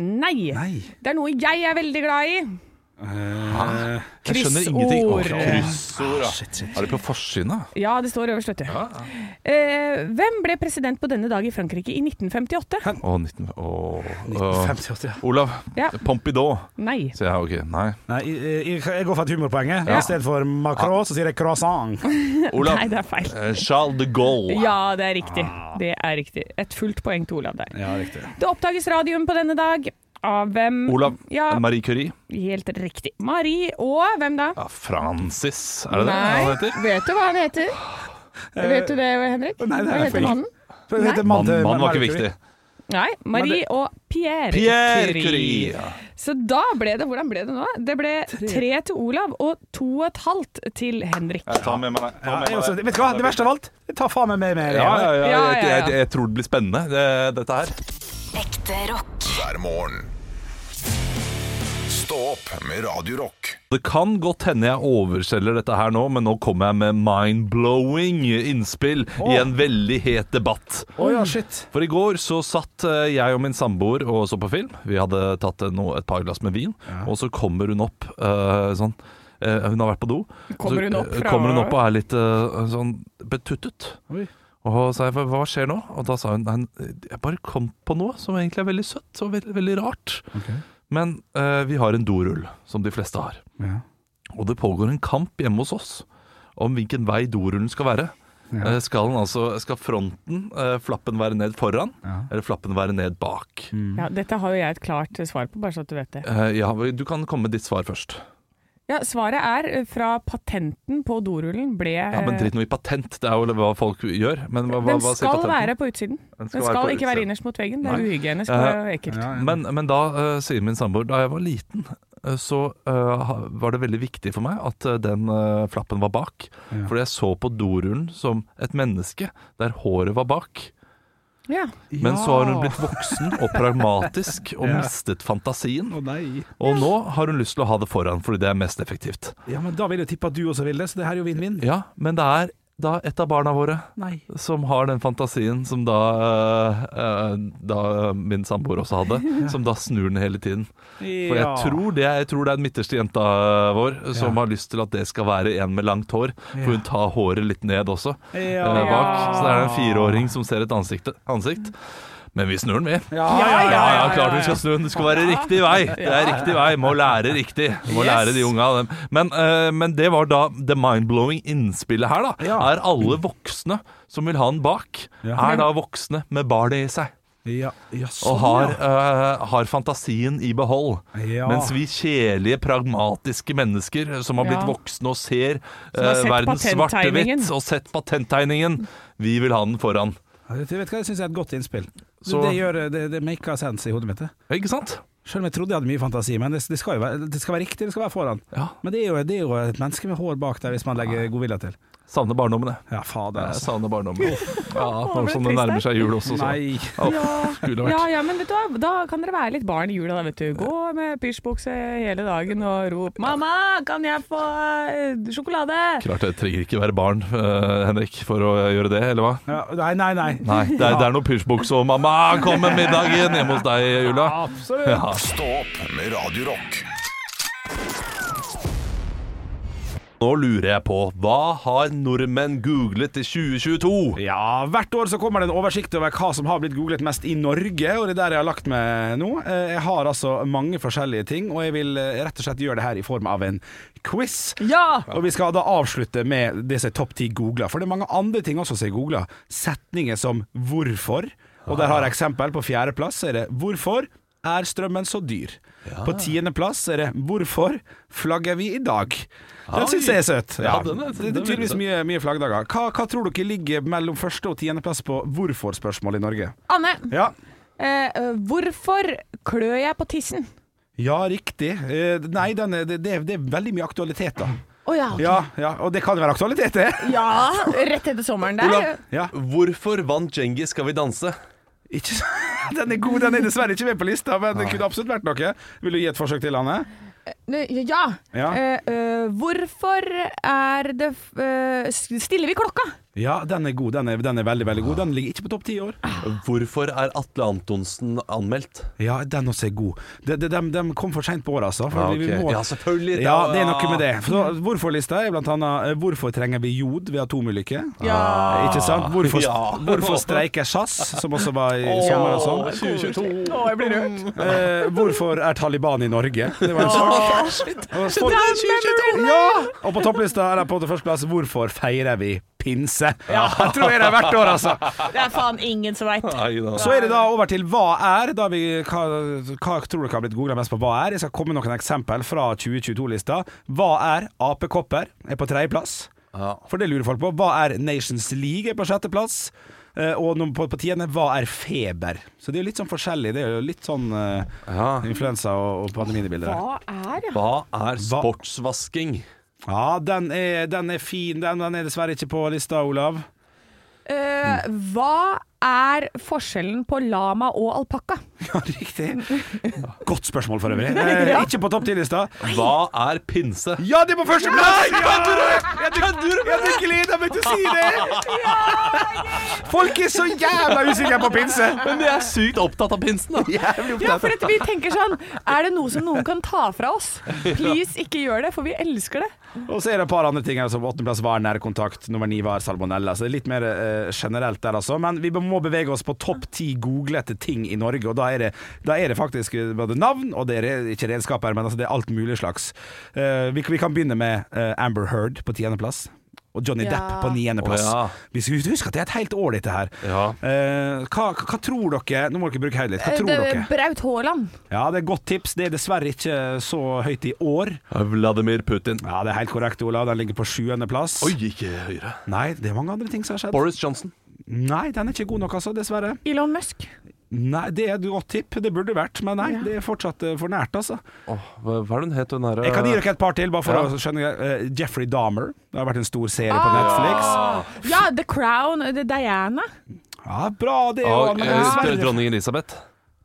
Speaker 3: Nei.
Speaker 2: Nei.
Speaker 3: Det er noe jeg er veldig glad i.
Speaker 4: Jeg skjønner ingenting. Å,
Speaker 3: Kryssord.
Speaker 4: Kryssord, ja.
Speaker 2: Shit, shit.
Speaker 4: Er det på forsiden, da?
Speaker 3: Ja, det står øverst, vet du. Eh, hvem ble president på denne dag i Frankrike i 1958?
Speaker 4: Å, 19... Å, å.
Speaker 2: 1958, ja.
Speaker 4: Olav.
Speaker 3: Ja.
Speaker 4: Pompidou.
Speaker 3: Nei.
Speaker 4: Så jeg, okay. nei.
Speaker 2: Nei, jeg, jeg, går for et humorpoeng.
Speaker 3: Ja.
Speaker 2: I stedet for Macron, så sier jeg croissant.
Speaker 4: Olav.
Speaker 3: Nei, det er feil.
Speaker 4: Eh, Charles de Gaulle.
Speaker 3: Ja, det er riktig. Det er riktig. Et fullt poeng til Olav der.
Speaker 2: Ja, riktig.
Speaker 3: Det oppdages radium på denne dag av hvem
Speaker 4: Olav.
Speaker 3: Ja,
Speaker 4: Marie Curie.
Speaker 3: helt riktig. Marie og hvem da?
Speaker 4: Ja, Francis, er det det han heter?
Speaker 3: vet du hva han heter? Vet du det, Henrik?
Speaker 2: Nei, det
Speaker 3: hva heter mannen?
Speaker 2: For det heter
Speaker 4: Mann,
Speaker 2: mann
Speaker 4: mann var ikke viktig.
Speaker 3: Nei, Marie og Pierre,
Speaker 4: Pierre Curie. Ja.
Speaker 3: Så da ble det Hvordan ble det nå? Det ble tre til Olav og to og et halvt til Henrik.
Speaker 4: Jeg tar med meg det.
Speaker 2: Ja, også, vet du hva, det verste av alt, jeg tar faen meg med meg.
Speaker 4: Ja, ja, ja,
Speaker 3: Ja, ja,
Speaker 4: jeg, jeg, jeg tror det blir spennende, det, dette her.
Speaker 9: Ekte rock.
Speaker 1: hver morgen. Stå opp med Radio Rock.
Speaker 4: Det kan godt hende jeg overselger dette her nå, men nå kommer jeg med mind-blowing innspill i en veldig het debatt.
Speaker 2: Oh, ja, shit.
Speaker 4: For i går så satt eh, jeg og min samboer og så på film. Vi hadde tatt eh, no, et par glass med vin, og så kommer hun opp uh, sånn uh, Hun har vært på do.
Speaker 3: Kommer hun opp fra-
Speaker 4: kommer hun opp og er litt uh, sånn betuttet.
Speaker 2: Oi.
Speaker 4: Og så sa jeg hva, skjer nå? Og da sa hun jeg bare kom på noe som egentlig er veldig søtt og veldig, veldig rart. Men eh, vi har en dorull, som de fleste har.
Speaker 2: Ja.
Speaker 4: Og det pågår en kamp hjemme hos oss om hvilken vei dorullen skal være. Eh, Skal, den altså, skal fronten, eh, flappen være ned foran,
Speaker 2: Ja.
Speaker 4: eller flappen være ned bak?
Speaker 3: Ja, dette har jo jeg et klart svar på, bare så at du vet det.
Speaker 4: Eh, ja, du kan komme med ditt svar først.
Speaker 3: Ja, svaret er eh, fra patenten på dorullen ble
Speaker 4: Ja, men
Speaker 3: eh,
Speaker 4: Drit nå i patent, det er jo hva folk gjør. Men hva, hva,
Speaker 3: Den
Speaker 4: hva sier
Speaker 3: skal være på utsiden. Den skal,
Speaker 4: den
Speaker 3: ikke være
Speaker 4: utsiden.
Speaker 3: innerst mot veggen. Det er
Speaker 4: Nei.
Speaker 3: uhygienisk
Speaker 4: Eh,
Speaker 3: og ekkelt.
Speaker 2: Ja, ja.
Speaker 4: Men, men da uh, sier min samboer Da jeg var liten, uh, så eh, var det veldig viktig for meg at eh, den eh, flappen var bak.
Speaker 2: Ja.
Speaker 4: Fordi jeg så på dorullen som et menneske der håret var bak.
Speaker 3: Ja.
Speaker 4: Men så har hun blitt voksen og pragmatisk og
Speaker 2: Ja.
Speaker 4: mistet fantasien.
Speaker 2: Å nei.
Speaker 4: Og nå har hun lyst til å ha det foran fordi det er mest effektivt.
Speaker 2: Ja, men da vil jeg tippe at du også vil det, så det her er jo vinn-vinn.
Speaker 4: Ja, men det er da et av barna våre
Speaker 2: Nei.
Speaker 4: som har den fantasien som da, uh, da min samboer også hadde, som da snur den hele tiden. For jeg tror det, jeg tror det er den midterste jenta vår som
Speaker 2: Ja.
Speaker 4: har lyst til at det skal være en med langt hår. For hun tar håret litt ned også,
Speaker 2: ja.
Speaker 4: eh, bak. Så det er en fireåring som ser et ansikt. ansikt. Men vi snur den, vi.
Speaker 2: Ja,
Speaker 3: Ja,
Speaker 2: ja,
Speaker 4: Ja,
Speaker 2: ja.
Speaker 4: ja, klart vi skal snu den. Det skal være riktig vei. Det er riktig vei. Må lære riktig. Må
Speaker 2: Yes.
Speaker 4: lære de unge av dem. Men, eh, men det var da det mind-blowing innspillet her, da.
Speaker 2: Ja.
Speaker 4: Er alle voksne som vil ha den bak,
Speaker 2: Ja.
Speaker 4: er da voksne med barnet i seg.
Speaker 2: Ja, ja,
Speaker 4: Og
Speaker 2: sånn,
Speaker 4: har,
Speaker 2: ja.
Speaker 4: eh, har fantasien i behold.
Speaker 2: Ja.
Speaker 4: Mens vi kjedelige, pragmatiske mennesker som har blitt
Speaker 3: Ja.
Speaker 4: voksne og ser
Speaker 3: uh, har
Speaker 4: verden svart-hvitt, og sett patenttegningen, vi vil ha den foran.
Speaker 2: Vet du hva, Det syns jeg er et godt innspill.
Speaker 4: Så-
Speaker 2: Det, gjør, det, det maker sense i hodet mitt. det.
Speaker 4: Ikke sant?
Speaker 2: Selv om jeg trodde jeg hadde mye fantasi, men det, det, skal, jo være, det skal være riktig, det skal være foran.
Speaker 4: Ja.
Speaker 2: Men det er, jo, det er jo et menneske med hår bak der, hvis man legger godvilje til.
Speaker 4: Savner barndommen.
Speaker 2: Ja, fader,
Speaker 4: Jeg
Speaker 2: altså.
Speaker 4: savner barndommen. Ja, nå som det nærmer seg jul også, så.
Speaker 2: Nei.
Speaker 4: Oh, ja.
Speaker 3: Ja, ja, men vet du hva, da kan dere være litt barn i jula, da, vet du. Gå med pysjbukse hele dagen og rop 'Mamma, kan jeg få eh, sjokolade?'
Speaker 4: Klart det trenger ikke være barn, uh, Henrik, for å gjøre det, eller hva?
Speaker 2: Ja, nei, nei, nei.
Speaker 4: Nei, det er, det er noe pysjbukse og 'mamma, kom med middagen' hjemme hos deg, Jula.
Speaker 2: Absolutt.
Speaker 4: Ja.
Speaker 1: Stå opp med Radio
Speaker 4: Nå lurer jeg på, hva har nordmenn googlet i 2022?
Speaker 2: Ja, hvert år så kommer det en oversikt over hva som har blitt googlet mest i Norge, og det er der jeg har lagt meg nå. Eh, Jeg har altså mange forskjellige ting, og jeg vil eh, rett og slett gjøre det her i form av en quiz.
Speaker 3: Ja!
Speaker 2: Og vi skal da avslutte med det som er topp ti googla, for det er mange andre ting også som er googla. Setninger som 'hvorfor', og der har jeg eksempel. På fjerdeplass er det 'hvorfor er strømmen så dyr'? På tiendeplass er det 'hvorfor flagger vi i dag'? Den syns jeg er søt. Ja,
Speaker 4: Ja, den er-
Speaker 2: det,
Speaker 4: den er
Speaker 2: tydeligvis mye, mye flaggdager. Hva, hva tror dere ligger mellom første og tiendeplass på hvorfor-spørsmål i Norge?
Speaker 3: Anne,
Speaker 2: Ja,
Speaker 3: eh, hvorfor klør jeg på tissen?
Speaker 2: ja riktig. Eh, nei, den er, det, det, er, det er veldig mye aktualitet, da.
Speaker 3: Oh, ja, okay.
Speaker 2: Ja, ja, og det kan være aktualitet, det.
Speaker 3: ja, rett etter sommeren der.
Speaker 10: Olav.
Speaker 2: Ja.
Speaker 10: Hvorfor vant Djengis Skal vi danse?
Speaker 2: Ikke så, den er god, den er dessverre ikke med på lista, men det kunne absolutt vært noe. Vil du gi et forsøk til, Anne?
Speaker 3: Ja.
Speaker 2: Ja.
Speaker 3: Uh, uh, hvorfor er det eh, Stiller vi klokka?
Speaker 2: Ja, den er god. Den er, den er veldig, veldig god. Den ligger ikke på topp ti i år.
Speaker 10: Hvorfor er Atle Antonsen anmeldt?
Speaker 2: Ja, den også er god. De, de, de, de kom for seint på året, altså. For
Speaker 10: Ja,
Speaker 2: vi- vi må-
Speaker 10: Ja, selvfølgelig.
Speaker 2: Ja, det er noe med det. Så Hvorfor-lista er blant annet eh, Hvorfor trenger vi jod ved atomulykke?
Speaker 3: Ja.
Speaker 2: Ikke sant? Hvorfor,
Speaker 10: Ja.
Speaker 2: hvorfor streiker SAS, som også var i sommer og sånn?
Speaker 10: 2022.
Speaker 3: Å, jeg blir rørt.
Speaker 2: Eh, hvorfor er Taliban i Norge? Det var en sak. Og folk- Ja! Og på topplista er det på førsteplass Hvorfor feirer vi pinse? Ja, jeg tror jeg det er hvert år, altså.
Speaker 3: Det er faen ingen som veit.
Speaker 2: Så er det da over til hva er. Da vi, hva, hva tror dere har blitt googla mest på hva er? Jeg skal komme med noen eksempel fra 2022-lista. Hva er apekopper? Er på tredjeplass.
Speaker 10: Ja.
Speaker 2: For det lurer folk på. Hva er Nations League? Er på sjetteplass. Uh, og på, på tiende, hva er feber? Så det er jo litt sånn forskjellig. Det er jo litt sånn uh,
Speaker 10: Ja.
Speaker 2: influensa og, og pandemibilder.
Speaker 3: Hva er, ja?
Speaker 10: Hva er sportsvasking?
Speaker 2: Ja, den er, den er fin. Den, den er dessverre ikke på lista, Olav.
Speaker 3: Uh, hva er forskjellen på lama og alpakka?
Speaker 2: Ja, riktig. Godt spørsmål for øvrig. Eh, ikke på topp ti-lista.
Speaker 10: Hva er pinse?
Speaker 2: Ja, det er på førsteplass! Kødder du?! Jeg hadde gleda meg til å si det! Folk er så jævla usikre på pinse!
Speaker 10: Men de er sykt opptatt av pinsen, da.
Speaker 3: Ja, for at vi tenker sånn Er det noe som noen kan ta fra oss? Please, ikke gjør det, for vi elsker det.
Speaker 2: Og så er det et par andre ting som åttendeplass var nærkontakt, nummer ni var salmonella. Så det er litt mer eh, generelt der, altså. Men vi må bevege oss på topp ti googlete ting i Norge, og da er det, da er det faktisk eh, både navn, og det er ikke redskaper, men altså det er alt mulig slags. Uh, vi, vi kan begynne med uh, Amber Heard på tiendeplass. og Johnny
Speaker 3: Ja.
Speaker 2: Depp på niendeplass.
Speaker 4: Oh, ja.
Speaker 2: Vi skal huske at det er et helt år, dette her.
Speaker 4: Ja.
Speaker 2: Uh, hva, hva tror dere Nå må dere bruke hodet litt. Hva tror
Speaker 3: det er
Speaker 2: dere?
Speaker 3: Braut Haaland.
Speaker 2: Ja, det er et godt tips. Det er dessverre ikke så høyt i år.
Speaker 4: Vladimir Putin.
Speaker 2: Ja, det er helt korrekt, Ola. Den ligger på sjuendeplass.
Speaker 4: Oi, ikke høyere.
Speaker 2: Nei, det er mange andre ting som har skjedd.
Speaker 4: Boris Johnson.
Speaker 2: Nei, den er ikke god nok, altså. Dessverre.
Speaker 3: Elon Musk.
Speaker 2: Nei, Det er et godt tipp. Det burde vært, men nei, det er fortsatt eh, for nært, altså.
Speaker 4: Åh, hva, er den het, hun derre
Speaker 2: Jeg kan gi dere et par til, bare for
Speaker 4: Ja.
Speaker 2: å skjønne. Uh, Jeffrey Dahmer. Det har vært en stor serie på Netflix.
Speaker 3: Ja, The Crown. Er Diana.
Speaker 2: Ja, Bra, det.
Speaker 4: òg.
Speaker 2: Og,
Speaker 4: eh, Dronning Elisabeth.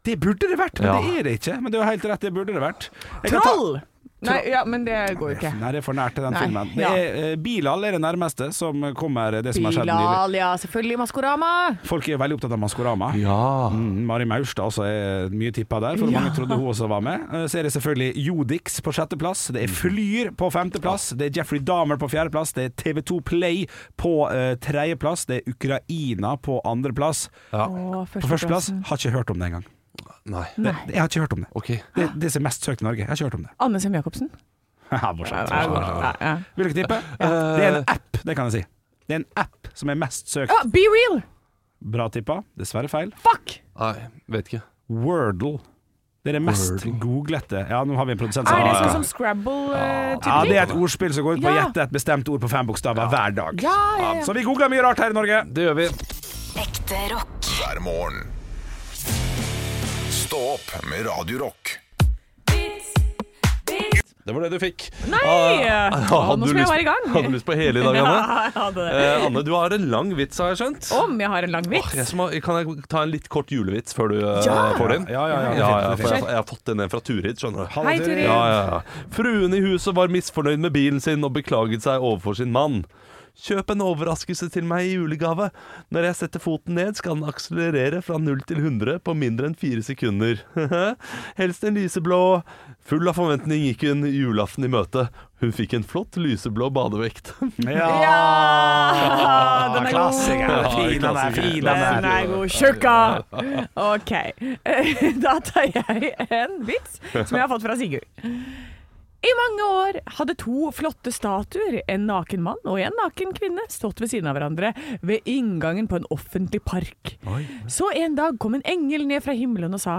Speaker 2: Det burde det vært, men
Speaker 4: Ja.
Speaker 2: det er det ikke. Men det er jo helt rett, det burde det vært. Jeg kan ta-
Speaker 3: Troll! Nei, ja, men det går jo ikke.
Speaker 2: Nei, det er for nært til den
Speaker 3: Nei,
Speaker 2: filmen. Det er, eh, Bilal er det nærmeste som kommer det som har skjedd nylig.
Speaker 3: Bilal, ja. Selvfølgelig Maskorama.
Speaker 2: Folk er veldig opptatt av Maskorama.
Speaker 4: Ja.
Speaker 2: Mm, Mari Maurstad også er mye tippa der, for
Speaker 3: Ja.
Speaker 2: mange trodde hun også var med. Eh, Så er det selvfølgelig Jodix på sjetteplass. Det er Flyr på femteplass. Det er Jeffrey Dahmer på fjerdeplass. Det er TV2 Play på uh, tredjeplass. Det er Ukraina på andreplass.
Speaker 4: ja.
Speaker 3: Å,
Speaker 2: På førsteplass har ikke hørt om det engang.
Speaker 4: Nei.
Speaker 2: Det, jeg har ikke hørt om det.
Speaker 4: OK.
Speaker 2: Det er det som er mest søkt i Norge. Jeg har ikke hørt om det.
Speaker 3: Anne Sem Jacobsen.
Speaker 2: Morsomt.
Speaker 3: Ja, ja.
Speaker 2: Vil dere tippe?
Speaker 4: Ja.
Speaker 2: Det er en app, det kan jeg si. Det er en app som er mest søkt.
Speaker 3: Ja, Be Real!
Speaker 2: Bra tippa. Dessverre feil.
Speaker 3: Fuck!
Speaker 4: Nei, vet ikke.
Speaker 2: Wordle. Det er det mest
Speaker 4: Wordle.
Speaker 2: googlete. Ja, nå har vi en produsent som
Speaker 3: Er det sånn som Scrabble-type
Speaker 2: Ja, det er et ordspill som går ut på å
Speaker 3: Ja.
Speaker 2: gjette et bestemt ord på fem bokstaver hver dag.
Speaker 3: Ja, ja, ja.
Speaker 2: Så vi googler mye rart her i Norge.
Speaker 4: Det gjør vi.
Speaker 9: Ekte rock.
Speaker 1: hver morgen. Stå opp med Radio Rock.
Speaker 4: Det var det du fikk.
Speaker 3: Nei!
Speaker 4: Ah, ah,
Speaker 3: nå
Speaker 4: du
Speaker 3: skal jeg være i gang.
Speaker 4: Hadde du lyst på hele i dag, Anne?
Speaker 3: Ja.
Speaker 4: Eh, Anne, du har en lang vits, har jeg skjønt.
Speaker 3: Om jeg har en lang
Speaker 4: vits?
Speaker 3: vits?
Speaker 4: jeg må, kan jeg ta en litt kort julevits før du eh,
Speaker 3: Ja.
Speaker 4: får din?
Speaker 2: Ja, ja, ja.
Speaker 4: Ja, ja, for jeg, jeg har fått den fra Turid, skjønner du.
Speaker 3: Hei, Turid.
Speaker 4: Ja, ja, ja. Fruen i huset var misfornøyd med bilen sin og beklaget seg overfor sin mann. Kjøp en overraskelse til meg i julegave. Når jeg setter foten ned, skal den akselerere fra 0 til 100 på mindre enn 4 sekunder. Helst en lyseblå. Full av forventning gikk hun julaften i møte. Hun fikk en flott lyseblå badevekt.
Speaker 2: Ja!
Speaker 3: Ja! Den er.
Speaker 2: Klassiker.
Speaker 4: god.
Speaker 2: Fin den er, fin den
Speaker 3: Den
Speaker 2: er.
Speaker 3: er god. Tjukka! OK. Da tar jeg en vits som jeg har fått fra Sigurd. I mange år hadde to flotte statuer, en naken mann og en naken kvinne, stått ved siden av hverandre ved inngangen på en offentlig park. Så en dag kom en engel ned fra himmelen og sa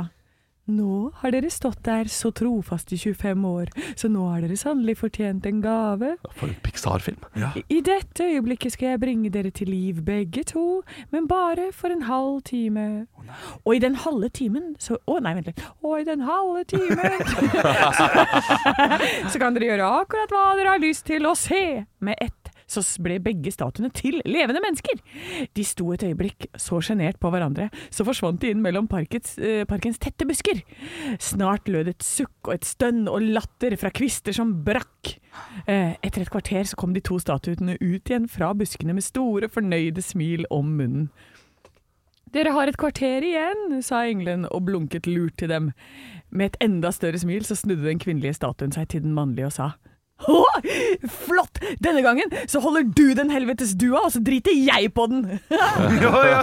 Speaker 3: nå har dere stått der så trofast i 25 år, så nå har dere sannelig fortjent en gave.
Speaker 4: For en Pixar-film.
Speaker 3: I- I dette øyeblikket skal jeg bringe dere til liv begge to, men bare for en halv time. Og i den halve timen så Å, nei, vent litt. Og i den halve timen Så kan dere gjøre akkurat hva dere har lyst til å se. Med ett så ble begge statuene til levende mennesker. De sto et øyeblikk så sjenert på hverandre, så forsvant de inn mellom parkets, eh, parkens tette busker. Snart lød et sukk og et stønn og latter fra kvister som brakk. Eh, etter et kvarter så kom de to statuene ut igjen fra buskene med store, fornøyde smil om munnen. Dere har et kvarter igjen, sa engelen og blunket lurt til dem. Med et enda større smil så snudde den kvinnelige statuen seg til den mannlige og sa Å, flott! Denne gangen så holder du den helvetes dua, og så driter jeg på den!
Speaker 2: Ja, ja.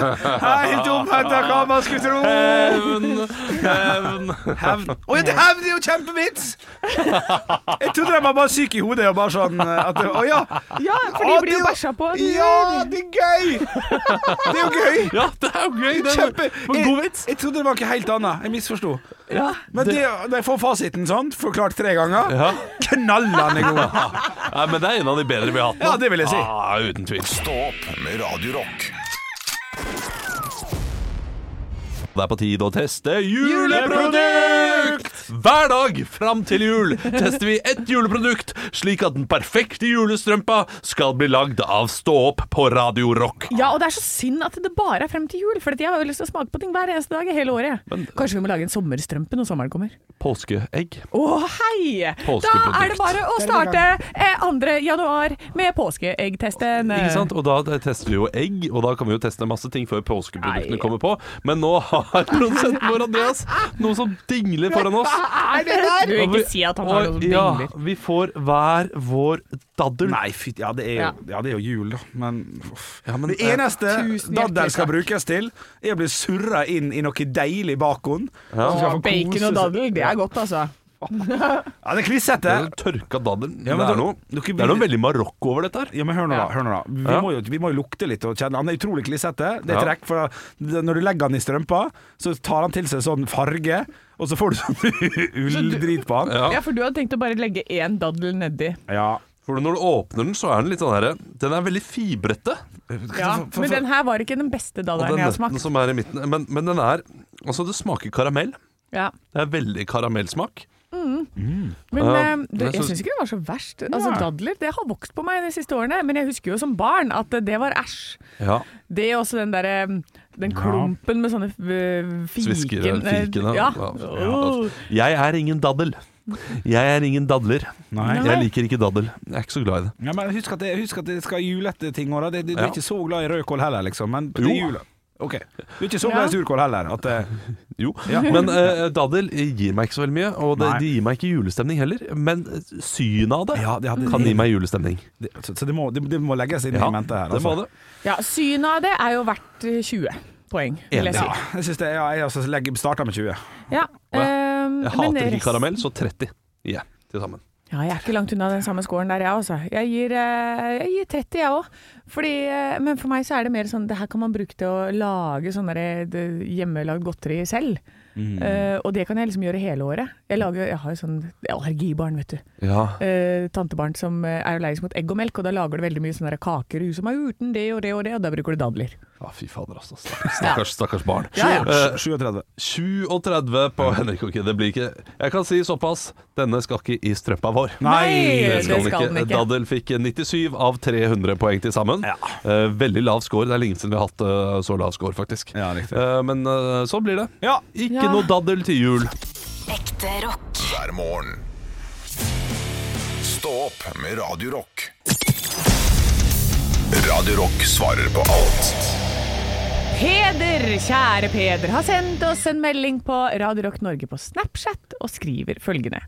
Speaker 2: Helt omvendt av hva man skulle tro.
Speaker 4: Hevn, hevn.
Speaker 2: Hevn. Å ja, det hevn er jo kjempevits! Jeg trodde de var bare syke i hodet og bare sånn at det, Å ja.
Speaker 3: Ja, for de blir jo bæsja på.
Speaker 2: Ja, det er gøy! Det er jo gøy.
Speaker 4: Ja, det er jo gøy! Det er
Speaker 2: Kjempe
Speaker 4: en god
Speaker 2: jeg,
Speaker 4: vits.
Speaker 2: jeg trodde det var ikke helt annet. Jeg misforsto.
Speaker 4: Ja,
Speaker 2: Men det, de får fasiten sånn, forklart tre ganger,
Speaker 4: Ja.
Speaker 2: knallende god.
Speaker 4: ja, men det er en av de bedre vi har hatt nå.
Speaker 2: Ja, det vil jeg si.
Speaker 4: Ah, uten tvil.
Speaker 1: Stå opp med Radio Rock.
Speaker 4: Det er på tide å teste juleprodukt! Hver dag fram til jul tester vi ett juleprodukt, slik at den perfekte julestrømpa skal bli lagd av Stå opp på Radio Rock.
Speaker 3: Ja, og det er så synd at det bare er frem til jul, for jeg har jo lyst til å smake på ting hver eneste dag i hele året. Kanskje vi må lage en sommerstrømpe når sommeren kommer.
Speaker 4: Påskeegg.
Speaker 3: Å, hei! Da er det bare å starte eh, 2. januar med påskeeggtesten.
Speaker 4: Ikke sant? Og da tester vi jo egg, og da kan vi jo teste masse ting før påskeproduktene
Speaker 3: Nei.
Speaker 4: kommer på. Men nå har produsenten vår, Andreas, noe som dingler foran oss.
Speaker 3: er det der? Du vil
Speaker 4: vi-
Speaker 3: ikke si at han har noen
Speaker 4: ja,
Speaker 3: dingler.
Speaker 4: vi får hver vår daddel.
Speaker 2: Nei, fy, ja, det er jo, ja, det er jo jul, da. Men.
Speaker 4: Ja, men,
Speaker 2: det
Speaker 4: eh,
Speaker 2: eneste daddel skal brukes til, er å bli surra inn i noe deilig bacon.
Speaker 4: Ja.
Speaker 3: bacon og daddel, det er godt, altså.
Speaker 2: Ja, det er klissete.
Speaker 4: Det er tørka daddel.
Speaker 2: Ja, men
Speaker 4: det, er noe, det er noe veldig Marokko over dette her.
Speaker 2: Ja, men hør nå, da. Hør nå da. Vi,
Speaker 4: Ja.
Speaker 2: må jo, vi må jo lukte litt og kjenne. Han er utrolig klissete. Det er
Speaker 4: Ja.
Speaker 2: trekk, for når du legger han i strømpa, så tar han til seg sånn farge, og så får du sånn ulldrit på han.
Speaker 4: Ja.
Speaker 3: Ja, for du hadde tenkt å bare legge én daddel nedi.
Speaker 2: Ja.
Speaker 4: For når du åpner den, så er den litt sånn herre Den er veldig fibrete.
Speaker 3: Ja,
Speaker 2: For- for-
Speaker 3: men den her var ikke den beste
Speaker 4: Og
Speaker 3: daddelen
Speaker 4: den
Speaker 3: jeg har
Speaker 4: nøtten
Speaker 3: smakt.
Speaker 4: som er i midten Men, men den er Altså, det smaker karamell.
Speaker 3: Ja.
Speaker 4: Det er veldig karamellsmak.
Speaker 3: Men
Speaker 4: Ja,
Speaker 3: eh, det,
Speaker 4: jeg
Speaker 3: jeg
Speaker 4: synes-
Speaker 3: syns ikke det var så verst. Altså, Dadler det har vokst på meg de siste årene, men jeg husker jo som barn at det var æsj.
Speaker 4: Ja.
Speaker 3: Det er også den derre den klumpen med sånne øh, fiken
Speaker 4: Sviskere
Speaker 3: eh. Ja.
Speaker 4: Ja. Jeg er ingen daddel. Jeg er ingen dadler.
Speaker 2: Nei.
Speaker 4: Jeg liker ikke daddel. Jeg er ikke så glad i det.
Speaker 2: Ja, men husk at det, husk at det skal julete ting òg. Du
Speaker 4: Ja.
Speaker 2: er ikke så glad i rødkål heller, liksom. Men det
Speaker 4: er
Speaker 2: jula Ok. Du er ikke så
Speaker 3: Ja.
Speaker 2: glad i surkål heller. At uh,
Speaker 4: Jo, Men uh, daddel gir meg ikke så veldig mye, og det, de gir meg ikke julestemning heller. Men eh, synet av det
Speaker 2: ja, det, hadde-
Speaker 4: kan gi meg julestemning.
Speaker 2: det, så, så det, må, det, det må legges inn
Speaker 4: Ja,
Speaker 2: i mente her.
Speaker 4: det må
Speaker 2: altså.
Speaker 4: det.
Speaker 3: ja, synet av det er jo verdt eh, 20 poeng, vil jeg si.
Speaker 2: Ja, jeg synes det, ja, jeg altså legger, starter med 20.
Speaker 3: Ja,
Speaker 4: Ja.
Speaker 3: ehm,
Speaker 4: Jeg hater ikke
Speaker 3: resten-
Speaker 4: karamell, så 30 yeah, til sammen.
Speaker 3: Ja, jeg er ikke langt unna den samme scoren der, jeg også. Jeg gir, eh, jeg gir 30, jeg òg. Men for meg så er det mer sånn Det her kan man bruke til å lage sånn hjemmelagd godteri selv. Eh, og det kan jeg liksom gjøre hele året. Jeg, lager, jeg har jo sånn allergibarn, vet du.
Speaker 4: Ja.
Speaker 3: Uh, tantebarn som eh, er allergisk mot egg og melk, og da lager du veldig mye sånne kaker. kaker som er uten det og det og det, og da bruker du dadler.
Speaker 4: Ja, fy fader, altså. Stakkars, stakkars, barn.
Speaker 3: Ja, ja.
Speaker 4: Eh,
Speaker 2: 37.
Speaker 4: 37 på Henrik og Kid. Det blir ikke Jeg kan si såpass. Denne skal ikke i strømpa vår.
Speaker 3: Nei,
Speaker 4: Det skal,
Speaker 3: det skal den ikke.
Speaker 4: Daddel fikk 97 av 300 poeng til sammen. Eh, veldig lav score. Det er lenge siden vi har hatt eh, så lav score, faktisk.
Speaker 2: Ja.
Speaker 4: Eh, men sånn blir det.
Speaker 2: Ja.
Speaker 4: Ikke
Speaker 3: Ja.
Speaker 4: noe daddel til jul.
Speaker 9: Ekte rock.
Speaker 1: hver morgen. Stå opp med Radio Rock. Radio Rock svarer på alt
Speaker 3: Peder, kjære Peder, har sendt oss en melding på Radio Rock Norge på Snapchat og skriver følgende.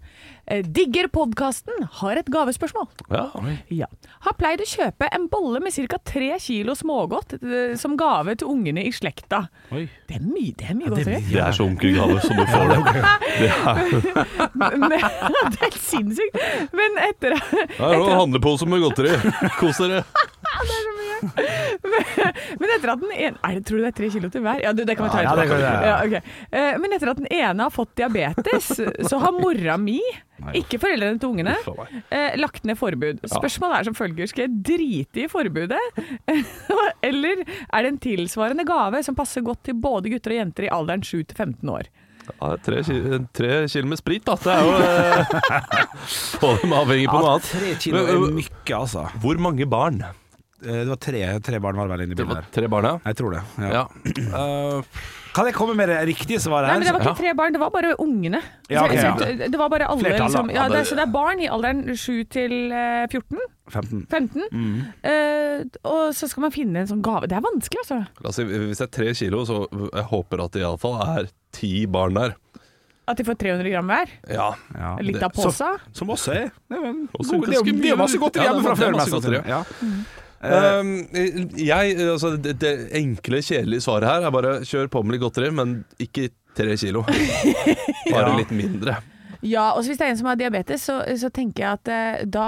Speaker 3: Eh, Digger podkasten, har et gavespørsmål.
Speaker 4: Ja.
Speaker 3: Ja. Har pleid å kjøpe en bolle med ca. tre kilo smågodt eh, som gave til ungene i slekta.
Speaker 2: Oi.
Speaker 3: Det er mye, det er mye
Speaker 2: det er
Speaker 3: godteri.
Speaker 4: Det er så onkelgave som du får det. det er,
Speaker 3: Men- Det er sinnssykt. Men etter,
Speaker 4: det er noen handlepose med godteri. Kos dere.
Speaker 3: Men etter at den ene er det, Tror du det er tre kilo til hver? Ja, det, det kan vi ta
Speaker 2: Ja,
Speaker 3: etterpå. Ja, ok. Eh, Men etter at den ene har fått diabetes, så har mora mi, ikke foreldrene til ungene, eh, lagt ned forbud. Spørsmålet er som følger, skal jeg drite i forbudet? Eller er det en tilsvarende gave som passer godt til både gutter og jenter i alderen 7 til 15 år?
Speaker 4: Ja, tre, tre kilo med sprit, da. Det er jo eh, Få dem avhengig på noe
Speaker 2: Ja,
Speaker 4: annet.
Speaker 2: tre kilo er mye, altså.
Speaker 4: Hvor mange barn?
Speaker 2: Eh, Det var tre, tre barn var vel inne i bildet
Speaker 4: var
Speaker 2: der.
Speaker 4: tre barn, ja.
Speaker 2: Jeg tror det. Ja.
Speaker 4: ja. Uh,
Speaker 2: Kan jeg komme med det riktige svaret
Speaker 3: Nei, men Det var ikke tre barn, det var bare ungene.
Speaker 2: Ja,
Speaker 3: okay,
Speaker 2: ja.
Speaker 3: så Det var bare alle
Speaker 2: Flertall,
Speaker 3: liksom, ja, det, Så det er barn i alderen 7 til eh, 14?
Speaker 2: 15.
Speaker 3: 15?
Speaker 2: Mm.
Speaker 3: Uh, og så skal man finne en sånn gave. Det er vanskelig, altså.
Speaker 4: altså hvis det er tre kilo, så jeg håper at det iallfall er ti barn der.
Speaker 3: At de får 300 gram hver?
Speaker 4: Ja.
Speaker 2: Ja.
Speaker 3: Litt av påsa?
Speaker 2: Som oss er det er, er, jo- masse godteri
Speaker 4: er
Speaker 2: hjemme fra før. Ja.
Speaker 4: Um, jeg, altså, det, det enkle, kjedelige svaret her er bare kjør på med litt godteri, men ikke tre kilo. Bare litt mindre.
Speaker 3: Ja, og hvis det er en som har diabetes, så, så tenker jeg at eh, da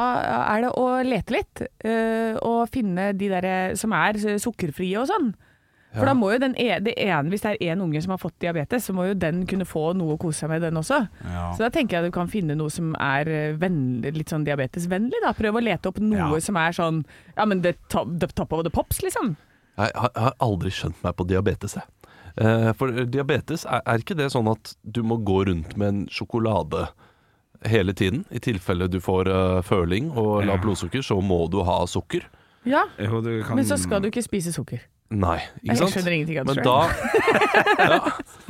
Speaker 3: er det å lete litt. eh, og finne de der eh, som er sukkerfrie og sånn. For da må jo den e det ene, Hvis det er én unge som har fått diabetes, så må jo den kunne få noe å kose seg med, den også.
Speaker 2: Ja.
Speaker 3: Så da tenker jeg at du kan finne noe som er eh, vennlig, litt sånn diabetesvennlig. da. Prøv å lete opp noe
Speaker 2: Ja.
Speaker 3: som er sånn Ja, men det top, the top of the pops, liksom.
Speaker 4: Jeg har, jeg har aldri skjønt meg på diabetes, jeg. Eh, for diabetes, er, er ikke det sånn at du må gå rundt med en sjokolade hele tiden? I tilfelle du får uh, føling og lavt blodsukker, så må du ha sukker?
Speaker 3: Ja,
Speaker 2: Jo, kan-
Speaker 3: men så skal du ikke spise sukker.
Speaker 4: Nei, ikke sant?
Speaker 3: Jeg skjønner ingenting av det
Speaker 4: Men da,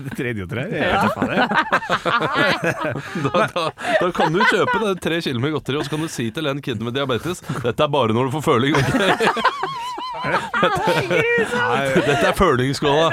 Speaker 2: Tredje og tre? Jeg vet ikke
Speaker 4: da, da, da kan du kjøpe det tre kilo med godteri, og så kan du si til en kid med diabetes Dette er bare når du får føling. ok?» Dette er følingsskåla.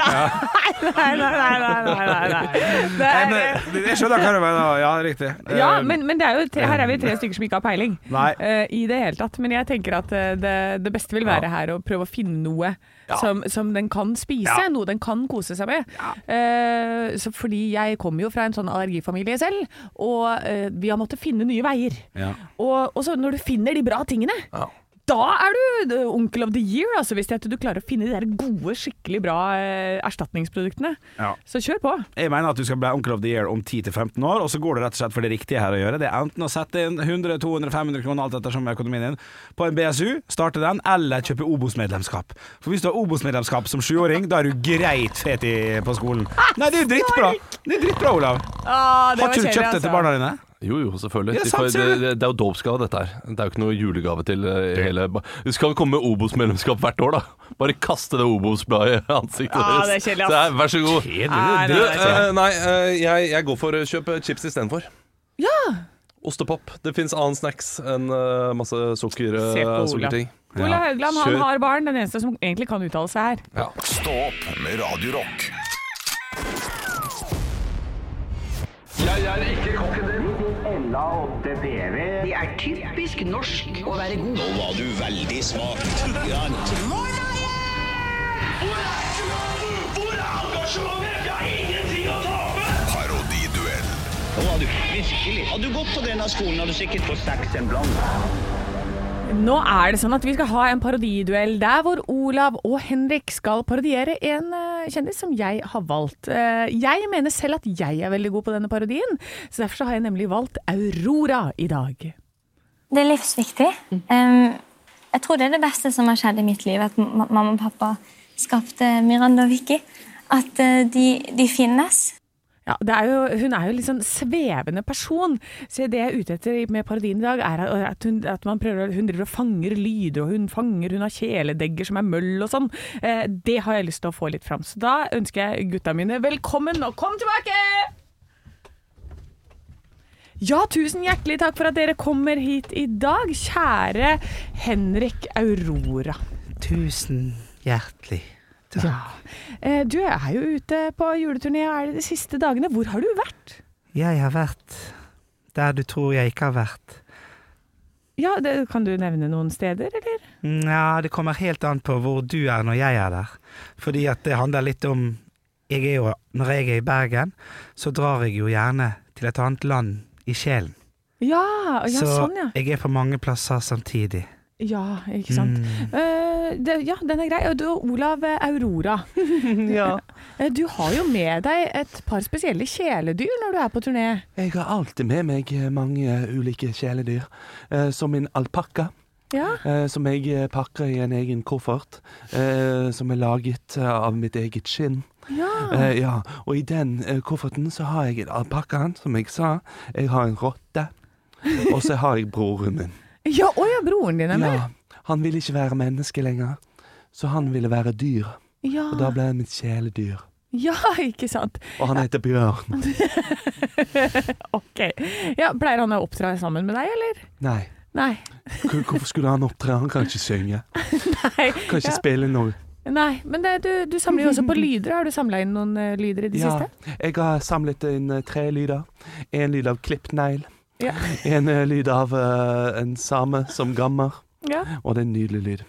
Speaker 3: Nei, nei, nei, nei,
Speaker 2: eh, Jeg skjønner hva du mener. Ja, riktig.
Speaker 3: ja,
Speaker 2: Eh,
Speaker 3: men, men det er jo tre, her er vi tre stykker som ikke har peiling
Speaker 2: Nei.
Speaker 3: eh, i det hele tatt. Men jeg tenker at eh, det, det beste vil være her å prøve å finne noe som, som den kan spise,
Speaker 2: Ja.
Speaker 3: noe den kan kose seg med. Eh, så fordi jeg kommer jo fra en sånn allergifamilie selv, og eh, vi har måttet finne nye veier.
Speaker 2: Ja.
Speaker 3: Og, og så når du finner de bra tingene, da er du onkel of the year, altså, hvis du klarer å finne de der gode, skikkelig bra eh, erstatningsproduktene.
Speaker 2: Ja.
Speaker 3: Så kjør på.
Speaker 2: Jeg mener at du skal bli onkel of the Year om 10-15 år, og så går det rett og slett for det riktige her å gjøre. Det er enten å sette inn 100-200-500 kroner, alt ettersom økonomien din, på en BSU, starte den, eller kjøpe Obos-medlemskap. For hvis du har Obos-medlemskap som sjuåring, da er du greit fet på skolen. Nei, det er jo drittbra! Det er drittbra, Olav.
Speaker 3: Ah, det
Speaker 2: Har ikke du kjøpt det
Speaker 3: altså.
Speaker 2: til barna dine?
Speaker 4: Jo, jo, selvfølgelig.
Speaker 2: Det
Speaker 4: er,
Speaker 2: sant,
Speaker 4: det, det, det er jo dåpsgave, dette her. Det er jo ikke noe julegave til eh, hele Du skal komme med Obos-medlemskap hvert år, da. Bare kaste det Obos-bladet i ansiktet
Speaker 3: Ah,
Speaker 4: deres.
Speaker 3: det er kjedelig, ass.
Speaker 4: Er- Vær så god.
Speaker 3: Nei,
Speaker 4: Du,
Speaker 3: nei, nei,
Speaker 4: eh, eh, jeg, jeg går for å kjøpe chips istedenfor.
Speaker 3: Ja!
Speaker 4: Ostepop. Det fins annen snacks enn eh, masse sukker,
Speaker 3: Se på Ola.
Speaker 4: sukkerting.
Speaker 3: Ola Haugland han
Speaker 4: Kjør.
Speaker 3: har barn, den eneste som egentlig kan uttale seg her.
Speaker 4: Ja.
Speaker 1: Stå opp med Radio Rock.
Speaker 11: Det er typisk norsk å være god.
Speaker 8: Nå var du veldig smak.
Speaker 11: Hvor er engasjementet? Jeg har ingenting å tape!
Speaker 1: Parodiduell.
Speaker 8: Nå var du virkelig. Hadde du gått på denne skolen, hadde du sikkert fått seks en blant.
Speaker 3: Nå er det sånn at vi skal ha en parodiduell der hvor Olav og Henrik skal parodiere en eh, kjendis som jeg har valgt. Eh, jeg mener selv at jeg er veldig god på denne parodien, så derfor så har jeg nemlig valgt Aurora i dag.
Speaker 12: Det er livsviktig. Um, jeg tror det er det beste som har skjedd i mitt liv, at mamma og pappa skapte Miranda og Vicky. At eh, de, de finnes.
Speaker 3: Ja, er jo, hun er jo litt sånn svevende person, så det jeg er ute etter med parodien i dag, er at hun, at prøver, hun driver og fanger lyder, og hun fanger, hun har kjæledegger som er møll og sånn. Eh, det har jeg lyst til å få litt fram. Så da ønsker jeg gutta mine velkommen, og kom tilbake! Ja, tusen hjertelig takk for at dere kommer hit i dag, kjære Henrik Aurora.
Speaker 2: Tusen hjertelig
Speaker 3: Ja. Eh, Du er jo ute på juleturné er det de siste dagene. Hvor har du vært?
Speaker 2: Jeg har vært der du tror jeg ikke har vært.
Speaker 3: Ja, det, Kan du nevne noen steder, eller?
Speaker 2: Ja, det kommer helt an på hvor du er når jeg er der. Fordi at det handler litt om jeg er jo, Når jeg er i Bergen, så drar jeg jo gjerne til et annet land i sjelen.
Speaker 3: Ja, ja
Speaker 2: så
Speaker 3: sånn ja.
Speaker 2: jeg er på mange plasser samtidig.
Speaker 3: Ja, ikke sant.
Speaker 2: Mm.
Speaker 3: Uh, det, ja, den er grei. Og Du, Olav eh, Aurora. ja. Du har jo med deg et par spesielle kjæledyr når du er på turné.
Speaker 4: Jeg har alltid med meg eh, mange ulike kjæledyr. Uh, som min alpakka.
Speaker 3: Ja.
Speaker 4: Uh, som jeg eh, pakker i en egen koffert. Eh, som er laget eh, av mitt eget skinn.
Speaker 3: Ja.
Speaker 4: Eh, ja, og i den eh, kofferten så har jeg alpakkaen, som jeg sa. Jeg har en rotte. Og så har jeg broren min.
Speaker 3: Ja, å ja, broren din er med.
Speaker 4: Ja, han ville ikke være menneske lenger, så han ville være dyr.
Speaker 3: Ja.
Speaker 4: Og da ble han mitt kjæledyr.
Speaker 3: ja, ikke sant.
Speaker 4: Og han heter Bjørn.
Speaker 3: Ok. Ja, Pleier han å opptre sammen med deg, eller?
Speaker 4: Nei,
Speaker 3: Nei.
Speaker 4: Hvorfor skulle han opptre? Han kan ikke synge.
Speaker 3: Nei.
Speaker 4: Kan ikke
Speaker 3: Ja.
Speaker 4: spille noe.
Speaker 3: Nei, men det, du, du samler jo også på lyder. Har du samla inn noen eh, lyder i det
Speaker 4: Ja,
Speaker 3: siste?
Speaker 4: jeg har samlet inn eh, tre lyder. En lyd av klipt negl.
Speaker 3: Ja.
Speaker 4: En eh, lyd av eh, en same som gammer.
Speaker 3: Ja.
Speaker 4: Og det er en nydelig lyd.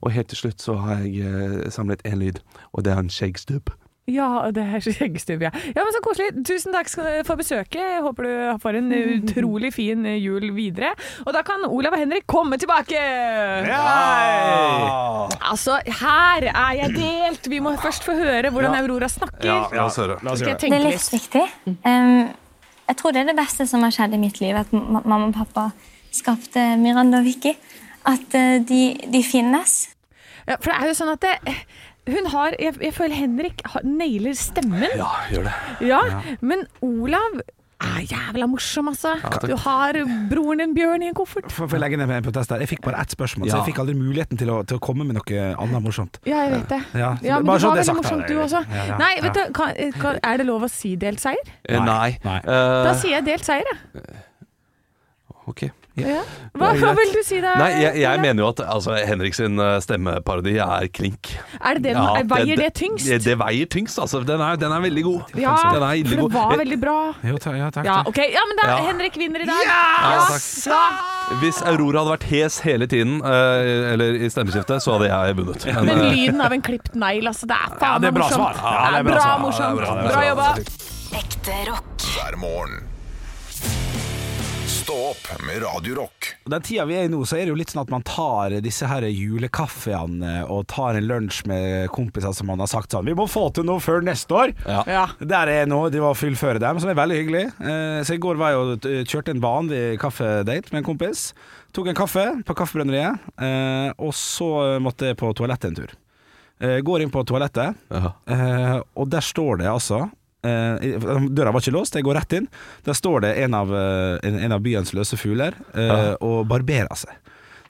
Speaker 4: Og helt til slutt så har jeg eh, samlet en lyd, og det er en skjeggstubb.
Speaker 3: Ja, det er skjeggstubb, ja. ja. Men så koselig. Tusen takk for besøket. Jeg håper du får en utrolig fin jul videre. Og da kan Olav og Henrik komme tilbake! Ja! Altså, her er jeg delt. Vi må først få høre hvordan Aurora snakker.
Speaker 4: La oss høre.
Speaker 3: Skal jeg
Speaker 12: Det
Speaker 3: tenke
Speaker 12: er
Speaker 3: litt?
Speaker 12: livsviktig. Um, jeg tror det er det beste som har skjedd i mitt liv, at mamma og pappa skapte Miranda og Vicky. At eh, de, de finnes.
Speaker 3: Ja, for det er jo sånn at det, hun har jeg, jeg føler Henrik har, nailer stemmen.
Speaker 4: Ja, gjør det.
Speaker 3: Ja, men Olav er jævla morsom, altså. du har broren din Bjørn i en koffert.
Speaker 2: For, for å legge ned en protest der. Jeg fikk bare ett spørsmål, så jeg fikk aldri muligheten til å, til å komme med noe annet morsomt.
Speaker 3: Ja, jeg vet det.
Speaker 2: Ja,
Speaker 3: Ja, men
Speaker 2: bare
Speaker 3: du
Speaker 2: så
Speaker 3: var
Speaker 2: det
Speaker 3: veldig
Speaker 2: sagt
Speaker 3: morsomt du også.
Speaker 2: Ja, ja,
Speaker 3: Nei,
Speaker 2: ja.
Speaker 3: vet du, kan, kan, er det lov å si delt seier?
Speaker 4: Eh, Nei.
Speaker 2: Nei.
Speaker 4: Eh,
Speaker 3: Da sier jeg delt seier, jeg.
Speaker 4: OK.
Speaker 3: Ja. Hva, hva vil du si da?
Speaker 4: Nei, jeg, jeg mener jo at altså, Henrik sin eh, stemmeparodi er klink.
Speaker 3: Er det det,
Speaker 4: Ja,
Speaker 3: veier det, tyngst?
Speaker 4: Det, det veier tyngst, altså. Den er, den er veldig god.
Speaker 3: ja,
Speaker 4: den er
Speaker 3: for det
Speaker 4: god.
Speaker 3: var veldig bra.
Speaker 2: Jo, ta, ja, takk.
Speaker 3: Ja, okay. Ja, men da
Speaker 4: Ja.
Speaker 3: Henrik vinner i dag.
Speaker 4: Ja, takk. Hvis Aurora hadde vært hes hele tiden, eh, eller i stemmeskiftet, så hadde jeg vunnet. Men,
Speaker 3: Men
Speaker 4: eh,
Speaker 3: lyden av en klipt negl, altså. Det er faen
Speaker 2: det
Speaker 3: meg morsomt.
Speaker 2: Ja,
Speaker 3: det er bra,
Speaker 2: svar. Ja,
Speaker 3: morsomt.
Speaker 2: det bra, det
Speaker 3: bra jobba.
Speaker 9: Ekte rock.
Speaker 1: hver morgen. Stå opp med Radio Rock.
Speaker 2: Den tida vi er i nå, så er det jo litt sånn at man tar disse her julekaffeene og tar en lunsj med kompiser som man har sagt sånn Vi må få til noe før neste år!
Speaker 3: Ja.
Speaker 2: Der er jeg nå, de var fullføre dem, som er veldig hyggelig. Eh, Så i går var jeg og kjørte en vanlig kaffedate med en kompis. Tok en kaffe på Kaffebrenneriet, eh, og så måtte jeg på toalettet en tur. Eh, Går inn på toalettet,
Speaker 4: ja.
Speaker 2: eh, og der står det altså Døra var ikke låst, jeg går rett inn. Der står det en av, eh, en, en av byens løse fugler eh,
Speaker 4: Ja.
Speaker 2: og barberer seg.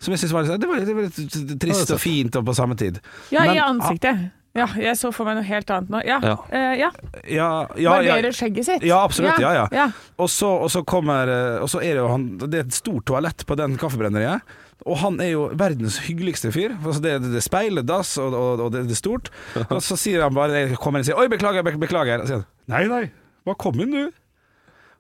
Speaker 2: Som jeg synes var, litt- det var, det var litt trist og fint og på samme tid.
Speaker 3: Ja,
Speaker 2: Men-
Speaker 3: i ansiktet. Ja, jeg så for meg noe helt annet nå. Ja.
Speaker 4: Ja.
Speaker 3: Uh, ja.
Speaker 2: Ja, ja, ja,
Speaker 3: Barberer skjegget sitt.
Speaker 2: Ja, absolutt, ja, ja.
Speaker 3: ja.
Speaker 2: Og så, og så kommer eh, Og så er det jo han Det er et stort toalett på den kaffebrenneriet. Og han er jo verdens hyggeligste fyr. Altså det, det, det er speil, det er dass, og, og, og det, det er stort. Og så sier han bare jeg kommer inn og sier 'oi, beklager, beklager'. Og så sier han 'nei, nei, bare kom inn, du'.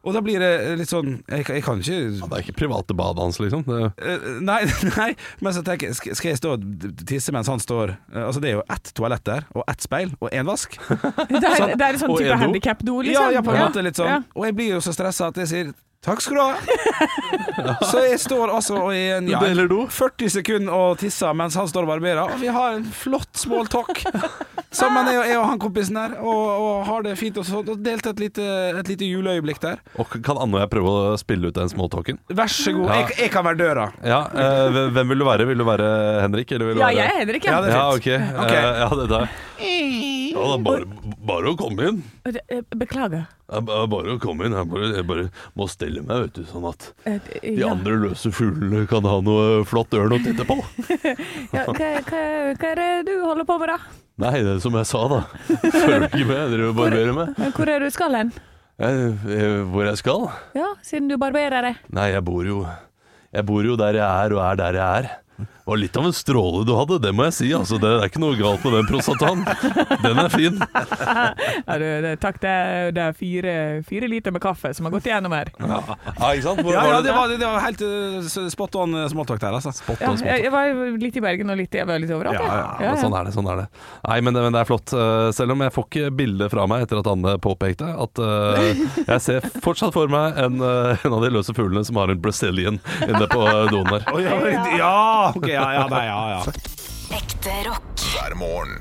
Speaker 2: Og da blir det litt sånn Jeg, jeg kan ikke
Speaker 4: Det er ikke private badet hans, liksom. Det,
Speaker 2: Eh, Nei, nei, men så tenker jeg Skal jeg stå og tisse mens han står Altså det er jo ett toalett der, og ett speil, og én vask.
Speaker 3: Det er, det er en sånn type
Speaker 4: handikap-do,
Speaker 3: handikap-do,
Speaker 2: Ja,
Speaker 3: liksom.
Speaker 2: ja, på en måte litt sånn.
Speaker 3: Ja.
Speaker 2: Og jeg blir jo så stressa at jeg sier Takk skal du ha. Så jeg står altså i en ja,
Speaker 4: Du deler do?
Speaker 2: 40 sekunder og tisser mens han står og barberer, og vi har en flott small talk. Sammen jeg og, jeg og han kompisen her, og, og har det fint og sånn. Og delt et lite, et lite juleøyeblikk der.
Speaker 4: og kan Anne og jeg prøve å spille ut den smalltalken?
Speaker 2: Vær så god.
Speaker 4: Ja.
Speaker 2: Jeg, jeg kan være døra.
Speaker 4: Ja, øh, hvem vil du være? Vil du være Henrik? Eller vil du
Speaker 3: Ja,
Speaker 4: være
Speaker 3: jeg er Henrik, ja.
Speaker 2: Ja, det er
Speaker 4: Ja,
Speaker 2: fint.
Speaker 4: ok.
Speaker 2: Ok.
Speaker 4: Eh, ja, det der. Ja, det er bare, bare å komme inn.
Speaker 3: Eh, Beklager.
Speaker 4: Jeg, jeg bare å komme inn. Jeg bare, jeg bare må stelle meg, vet du, sånn at
Speaker 3: Eh,
Speaker 4: de
Speaker 3: ja.
Speaker 4: andre løse fuglene kan ha noe flott ørn å titte på.
Speaker 3: Ja, hva, hva, hva er det du holder på med, da?
Speaker 4: Nei, det er som jeg sa, da. Følger ikke med? Dere barberer meg.
Speaker 3: Hvor er du skal hen?
Speaker 4: Hvor jeg skal?
Speaker 3: Ja, siden du barberer deg.
Speaker 4: Nei, jeg bor jo Jeg bor jo der jeg er, og er der jeg er. Det var litt av en stråle du hadde, det må jeg si. Altså, det er ikke noe galt med den prostataen. Den er fin.
Speaker 3: Ja, du, det, takk, det er, det er fire, fire liter med kaffe som har gått igjennom her.
Speaker 4: Ja, ikke sant? Hvor
Speaker 2: Ja, ja,
Speaker 4: det?
Speaker 2: var, det var helt uh, spot on uh, der, altså.
Speaker 3: Ja, jeg, jeg var litt i Bergen og litt, jeg var litt overalt.
Speaker 2: Ja.
Speaker 4: Ja, men sånn er det. sånn er det Nei, men, det- men det er flott. Eh, Selv om jeg får ikke bilde fra meg etter at Anne påpekte at uh, jeg ser fortsatt for meg en, eh, en av de løse fuglene som har en Brazilian inne på eh, doen der.
Speaker 2: Oh, ja, ja, ok, ja, ja, nei, ja, ja.
Speaker 9: Ekte rock.
Speaker 1: hver morgen.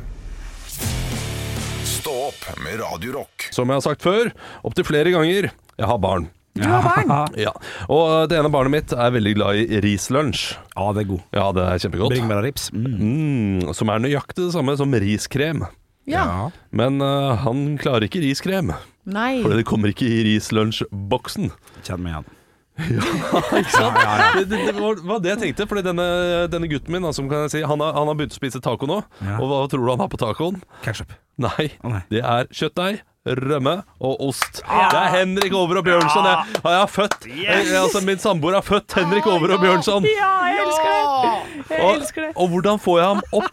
Speaker 1: Stå opp med Radio Rock.
Speaker 4: Som jeg har sagt før, opptil flere ganger, jeg har barn.
Speaker 3: Du har barn.
Speaker 4: Ja, Og eh, det ene barnet mitt er veldig glad i rislunsj.
Speaker 2: Ja, det er god.
Speaker 4: Ja, det er kjempegodt.
Speaker 2: Rips. Mm.
Speaker 4: Mm, som er nøyaktig det samme som riskrem.
Speaker 3: Ja.
Speaker 4: Men uh, han klarer ikke riskrem,
Speaker 3: Nei.
Speaker 4: for det kommer ikke i rislunsjboksen.
Speaker 2: Kjenn meg igjen.
Speaker 4: Ikke sant? Det, det, det var, var det jeg tenkte, Fordi denne, denne gutten min altså, si, han, har, han har begynt å spise taco nå.
Speaker 2: Ja.
Speaker 4: Og hva tror du han har på tacoen?
Speaker 2: Ketchup.
Speaker 4: Nei,
Speaker 2: oh, nei.
Speaker 4: det er kjøttdeig, rømme og ost. Det er Henrik Over og Bjørnson. Jeg, jeg har født jeg, altså Min samboer har født Henrik Over og Bjørnson.
Speaker 3: Ja, jeg elsker det! Jeg
Speaker 4: Og,
Speaker 3: elsker det.
Speaker 4: og hvordan får jeg ham opp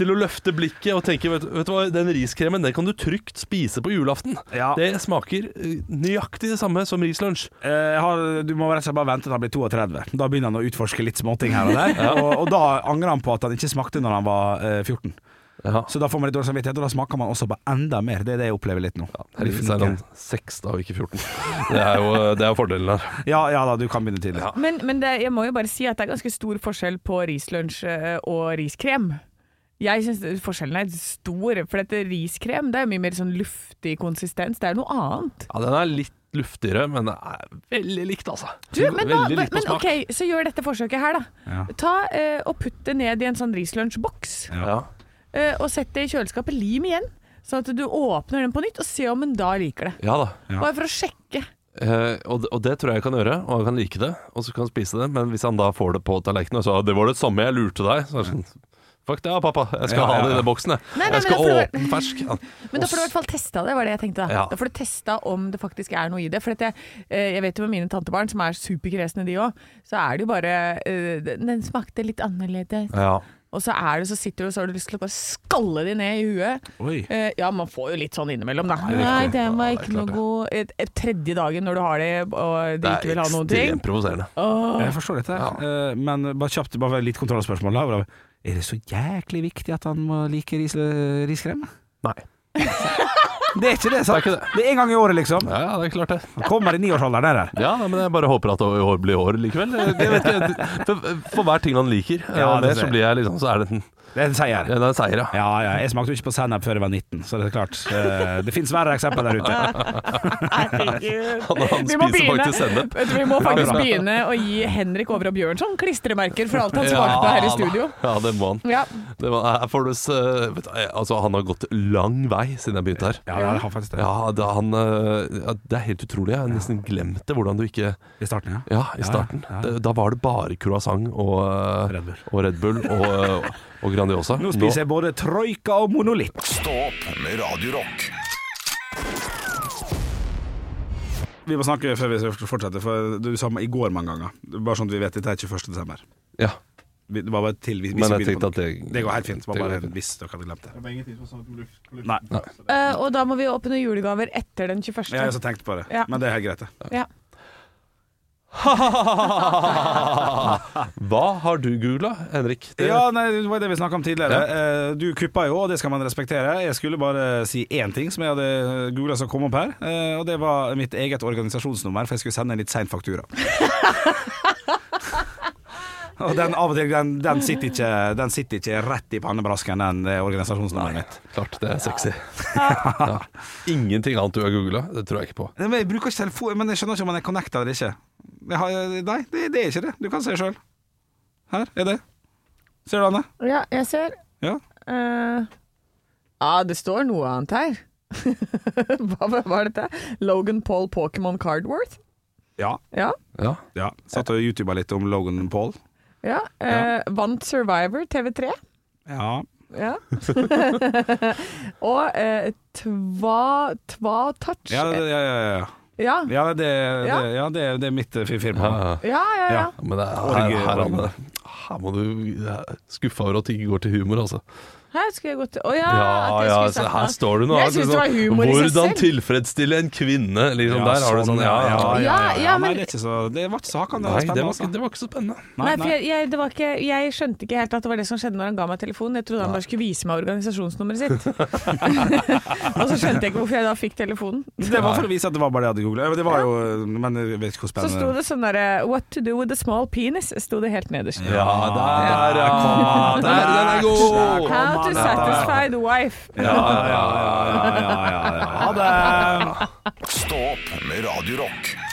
Speaker 4: til å løfte blikket og tenke vet, vet du hva, Den riskremen den kan du trygt spise på julaften.
Speaker 2: Ja.
Speaker 4: Det smaker nøyaktig det samme som rislunsj.
Speaker 2: Eh, har, du må rett og slett bare vente til han blir 32. Da begynner han å utforske litt småting her og der. og, og da angrer han på at han ikke smakte når han var eh, 14.
Speaker 4: Ja.
Speaker 2: Så da får man litt dårlig samvittighet, og da smaker man også på enda mer. Det er det jeg opplever litt nå.
Speaker 4: Heldigvis er han seks da, og ikke 14. Det er jo det er fordelen her.
Speaker 2: Ja, ja da, du kan begynne tidlig.
Speaker 3: Men, men det, jeg må jo bare si at det er ganske stor forskjell på rislunsj eh, og riskrem. Jeg syns forskjellen er stor, for dette riskrem det er mye mer sånn luftig konsistens. Det er noe annet.
Speaker 4: Ja, Den er litt luftigere, men det er veldig likt, altså.
Speaker 3: Du, men,
Speaker 4: veldig likt på
Speaker 3: men
Speaker 4: smak.
Speaker 3: ok, så gjør dette forsøket her, da.
Speaker 2: Ja.
Speaker 3: Ta eh, og Putt det ned i en sånn rislunsjboks,
Speaker 4: Ja.
Speaker 3: Eh, og sett det i kjøleskapet. Lim igjen. Sånn at du åpner den på nytt, og ser om hun da liker det.
Speaker 4: ja da.
Speaker 2: Ja.
Speaker 3: Bare for å sjekke.
Speaker 4: Eh, og, det- og det tror jeg jeg kan gjøre, og han kan like det, og så kan han spise det. Men hvis han da får det på tallerkenen og sa det var det samme jeg lurte deg, så er det sånn Fuck det, ja, pappa. Jeg skal
Speaker 2: Ja,
Speaker 4: ha
Speaker 2: ja,
Speaker 4: det i den boksen, jeg.
Speaker 3: Nei, nei,
Speaker 4: jeg skal
Speaker 3: men da får
Speaker 4: åpne du... fersk. Ja.
Speaker 3: Men da får du i hvert fall testa det, var det jeg tenkte. Da,
Speaker 4: Ja.
Speaker 3: da får du testa om det faktisk er noe i det. For at jeg, eh, jeg vet jo med mine tantebarn, som er superkresne de òg, så er det jo bare eh, Den smakte litt annerledes.
Speaker 4: Ja.
Speaker 3: Og så er det så sitter du og så har du lyst til å bare skalle de ned i huet.
Speaker 2: Oi.
Speaker 3: Eh, ja, man får jo litt sånn innimellom, da. Nei,
Speaker 2: det
Speaker 3: den var
Speaker 4: Ja, det
Speaker 3: ikke
Speaker 4: klart
Speaker 3: noe
Speaker 4: det.
Speaker 3: god et, et Tredje dagen når du har det, og de ikke vil ha noen ting.
Speaker 4: Det er ekstremt provoserende.
Speaker 2: Jeg forstår dette. Eh, Men bare kjapt, bare litt kontrollspørsmål. Er det så jæklig viktig at han må like ris riskrem?
Speaker 4: Nei.
Speaker 2: Det er ikke det, sant?
Speaker 4: Det er det.
Speaker 2: Det er én gang i året, liksom.
Speaker 4: Ja, ja, det er klart det.
Speaker 2: Kommer i niårsalderen der.
Speaker 4: Ja, nei, men jeg bare håper at det blir år likevel. For, for hver ting han liker,
Speaker 2: Ja, det
Speaker 4: så blir jeg liksom Så er det en,
Speaker 2: Det er en seier.
Speaker 4: ja, det er en seier, ja.
Speaker 2: Ja, ja. Jeg smakte jo ikke på sennep før jeg var 19, så det er klart. eh, Det finnes verre eksempler der ute.
Speaker 3: Herregud.
Speaker 4: Han, han
Speaker 3: Vi må begynne.
Speaker 4: sennep.
Speaker 3: Vi må faktisk begynne å gi Henrik Over og Bjørnson klistremerker for alt han svarte på her i studio.
Speaker 4: Ja, det må han.
Speaker 3: Ja.
Speaker 4: Det må, du vet du, altså, han har gått lang vei siden jeg begynte her.
Speaker 2: Ja, det har faktisk det.
Speaker 4: Ja, det, han, eh, ja, det er helt utrolig. Jeg har nesten glemt det, hvordan du ikke
Speaker 2: I starten, ja.
Speaker 4: Ja, i starten.
Speaker 2: Ja, ja.
Speaker 4: Det, da var det bare croissant og eh,
Speaker 2: Red Bull.
Speaker 4: og, Red Bull og, eh, og Grandiosa.
Speaker 2: Nå spiser jeg både troika og monolitt.
Speaker 1: Stå opp med Radiorock.
Speaker 2: Vi må snakke før vi skal fortsette, for du sa i går mange ganger. Bare sånn at vi vet det er 21. desember.
Speaker 4: Ja,
Speaker 2: Vi- Det var bare til hvis, hvis
Speaker 4: men jeg tenkte at det
Speaker 2: Det går helt fint. Det var bare
Speaker 4: fint.
Speaker 2: hvis dere hadde glemt det.
Speaker 13: Det var ingenting som på luft, luft.
Speaker 2: Nei.
Speaker 3: Eh, og da må vi åpne julegaver etter den 21.
Speaker 2: Jeg har også tenkt på det,
Speaker 3: Ja.
Speaker 2: men det er helt greit. det.
Speaker 3: Ja.
Speaker 4: Hva har du googla, Henrik? Det,
Speaker 2: Ja, nei, Det var det vi snakka om tidligere. Ja. Du kuppa jo, og det skal man respektere. Jeg skulle bare si én ting som jeg hadde googla som kom opp her. eh, Og det var mitt eget organisasjonsnummer, for jeg skulle sende en litt sein faktura. Og den, den, den, sitter ikke, den sitter ikke rett i pannebrasken, den det organisasjonsnummeret mitt.
Speaker 4: Klart det er sexy. Ja. Ingenting annet du har googla? Det tror jeg ikke på.
Speaker 2: Men Jeg bruker ikke telefon, men jeg skjønner ikke om man er connecta eller ikke. Jeg har, nei, det, det er ikke det. Du kan se sjøl. Her er det. Ser du, Anne?
Speaker 3: ja, jeg ser.
Speaker 2: Ja.
Speaker 3: uh, ja, det står noe annet her. Hva var dette? Logan Paul Pokémon Cardworth?
Speaker 2: Ja.
Speaker 3: Ja.
Speaker 4: Ja.
Speaker 2: ja. Satt og youtuba litt om Logan Paul.
Speaker 3: ja. eh, Vant Survivor TV3.
Speaker 2: Ja.
Speaker 3: Ja. og uh, Tva, tva Touch.
Speaker 2: Ja, ja, ja, ja.
Speaker 3: Ja.
Speaker 2: ja, det,
Speaker 3: Ja.
Speaker 2: det, ja det, det er mitt eh, firma.
Speaker 4: Ja.
Speaker 3: ja, ja.
Speaker 4: Men det er,
Speaker 2: Org-
Speaker 4: her, her, her må du skuffa over at det ikke går til humor, altså.
Speaker 3: Her skulle jeg gått til Å ja!
Speaker 4: Ja,
Speaker 3: at jeg
Speaker 4: ja,
Speaker 3: skulle sagt
Speaker 4: her
Speaker 3: noe.
Speaker 4: står du nå.
Speaker 3: Jeg
Speaker 4: altså,
Speaker 3: synes det var
Speaker 4: sånn,
Speaker 3: humor i seg
Speaker 4: Hvordan
Speaker 3: selv.
Speaker 4: tilfredsstille en kvinne? Liksom, der har du sånn Ja, ja.
Speaker 2: ja,
Speaker 3: Ja, ja, men-
Speaker 2: Nei, det, er ikke så, det var ikke så det
Speaker 4: Nei, det
Speaker 2: spennende.
Speaker 4: var,
Speaker 2: altså.
Speaker 4: ikke, det var ikke så spennende.
Speaker 3: Nei, for jeg, jeg, det var ikke, jeg skjønte ikke helt at det var det som skjedde når han ga meg telefonen. Jeg trodde han bare skulle vise meg organisasjonsnummeret sitt. og så skjønte jeg ikke hvorfor jeg da fikk telefonen.
Speaker 2: Det var for å vise at det var bare det jeg hadde googla. Det var jo Men jeg vet ikke hvor
Speaker 3: Så sto
Speaker 2: spennende
Speaker 3: det sånn derre What to do with a small penis? sto det helt nederst.
Speaker 4: Ja, der, ja. Der, der er god!
Speaker 3: How to satisfy the wife.
Speaker 2: Ja, ja, ja, ja, ja, ja, ja. Ha det!
Speaker 1: Stå opp med Radio Rock.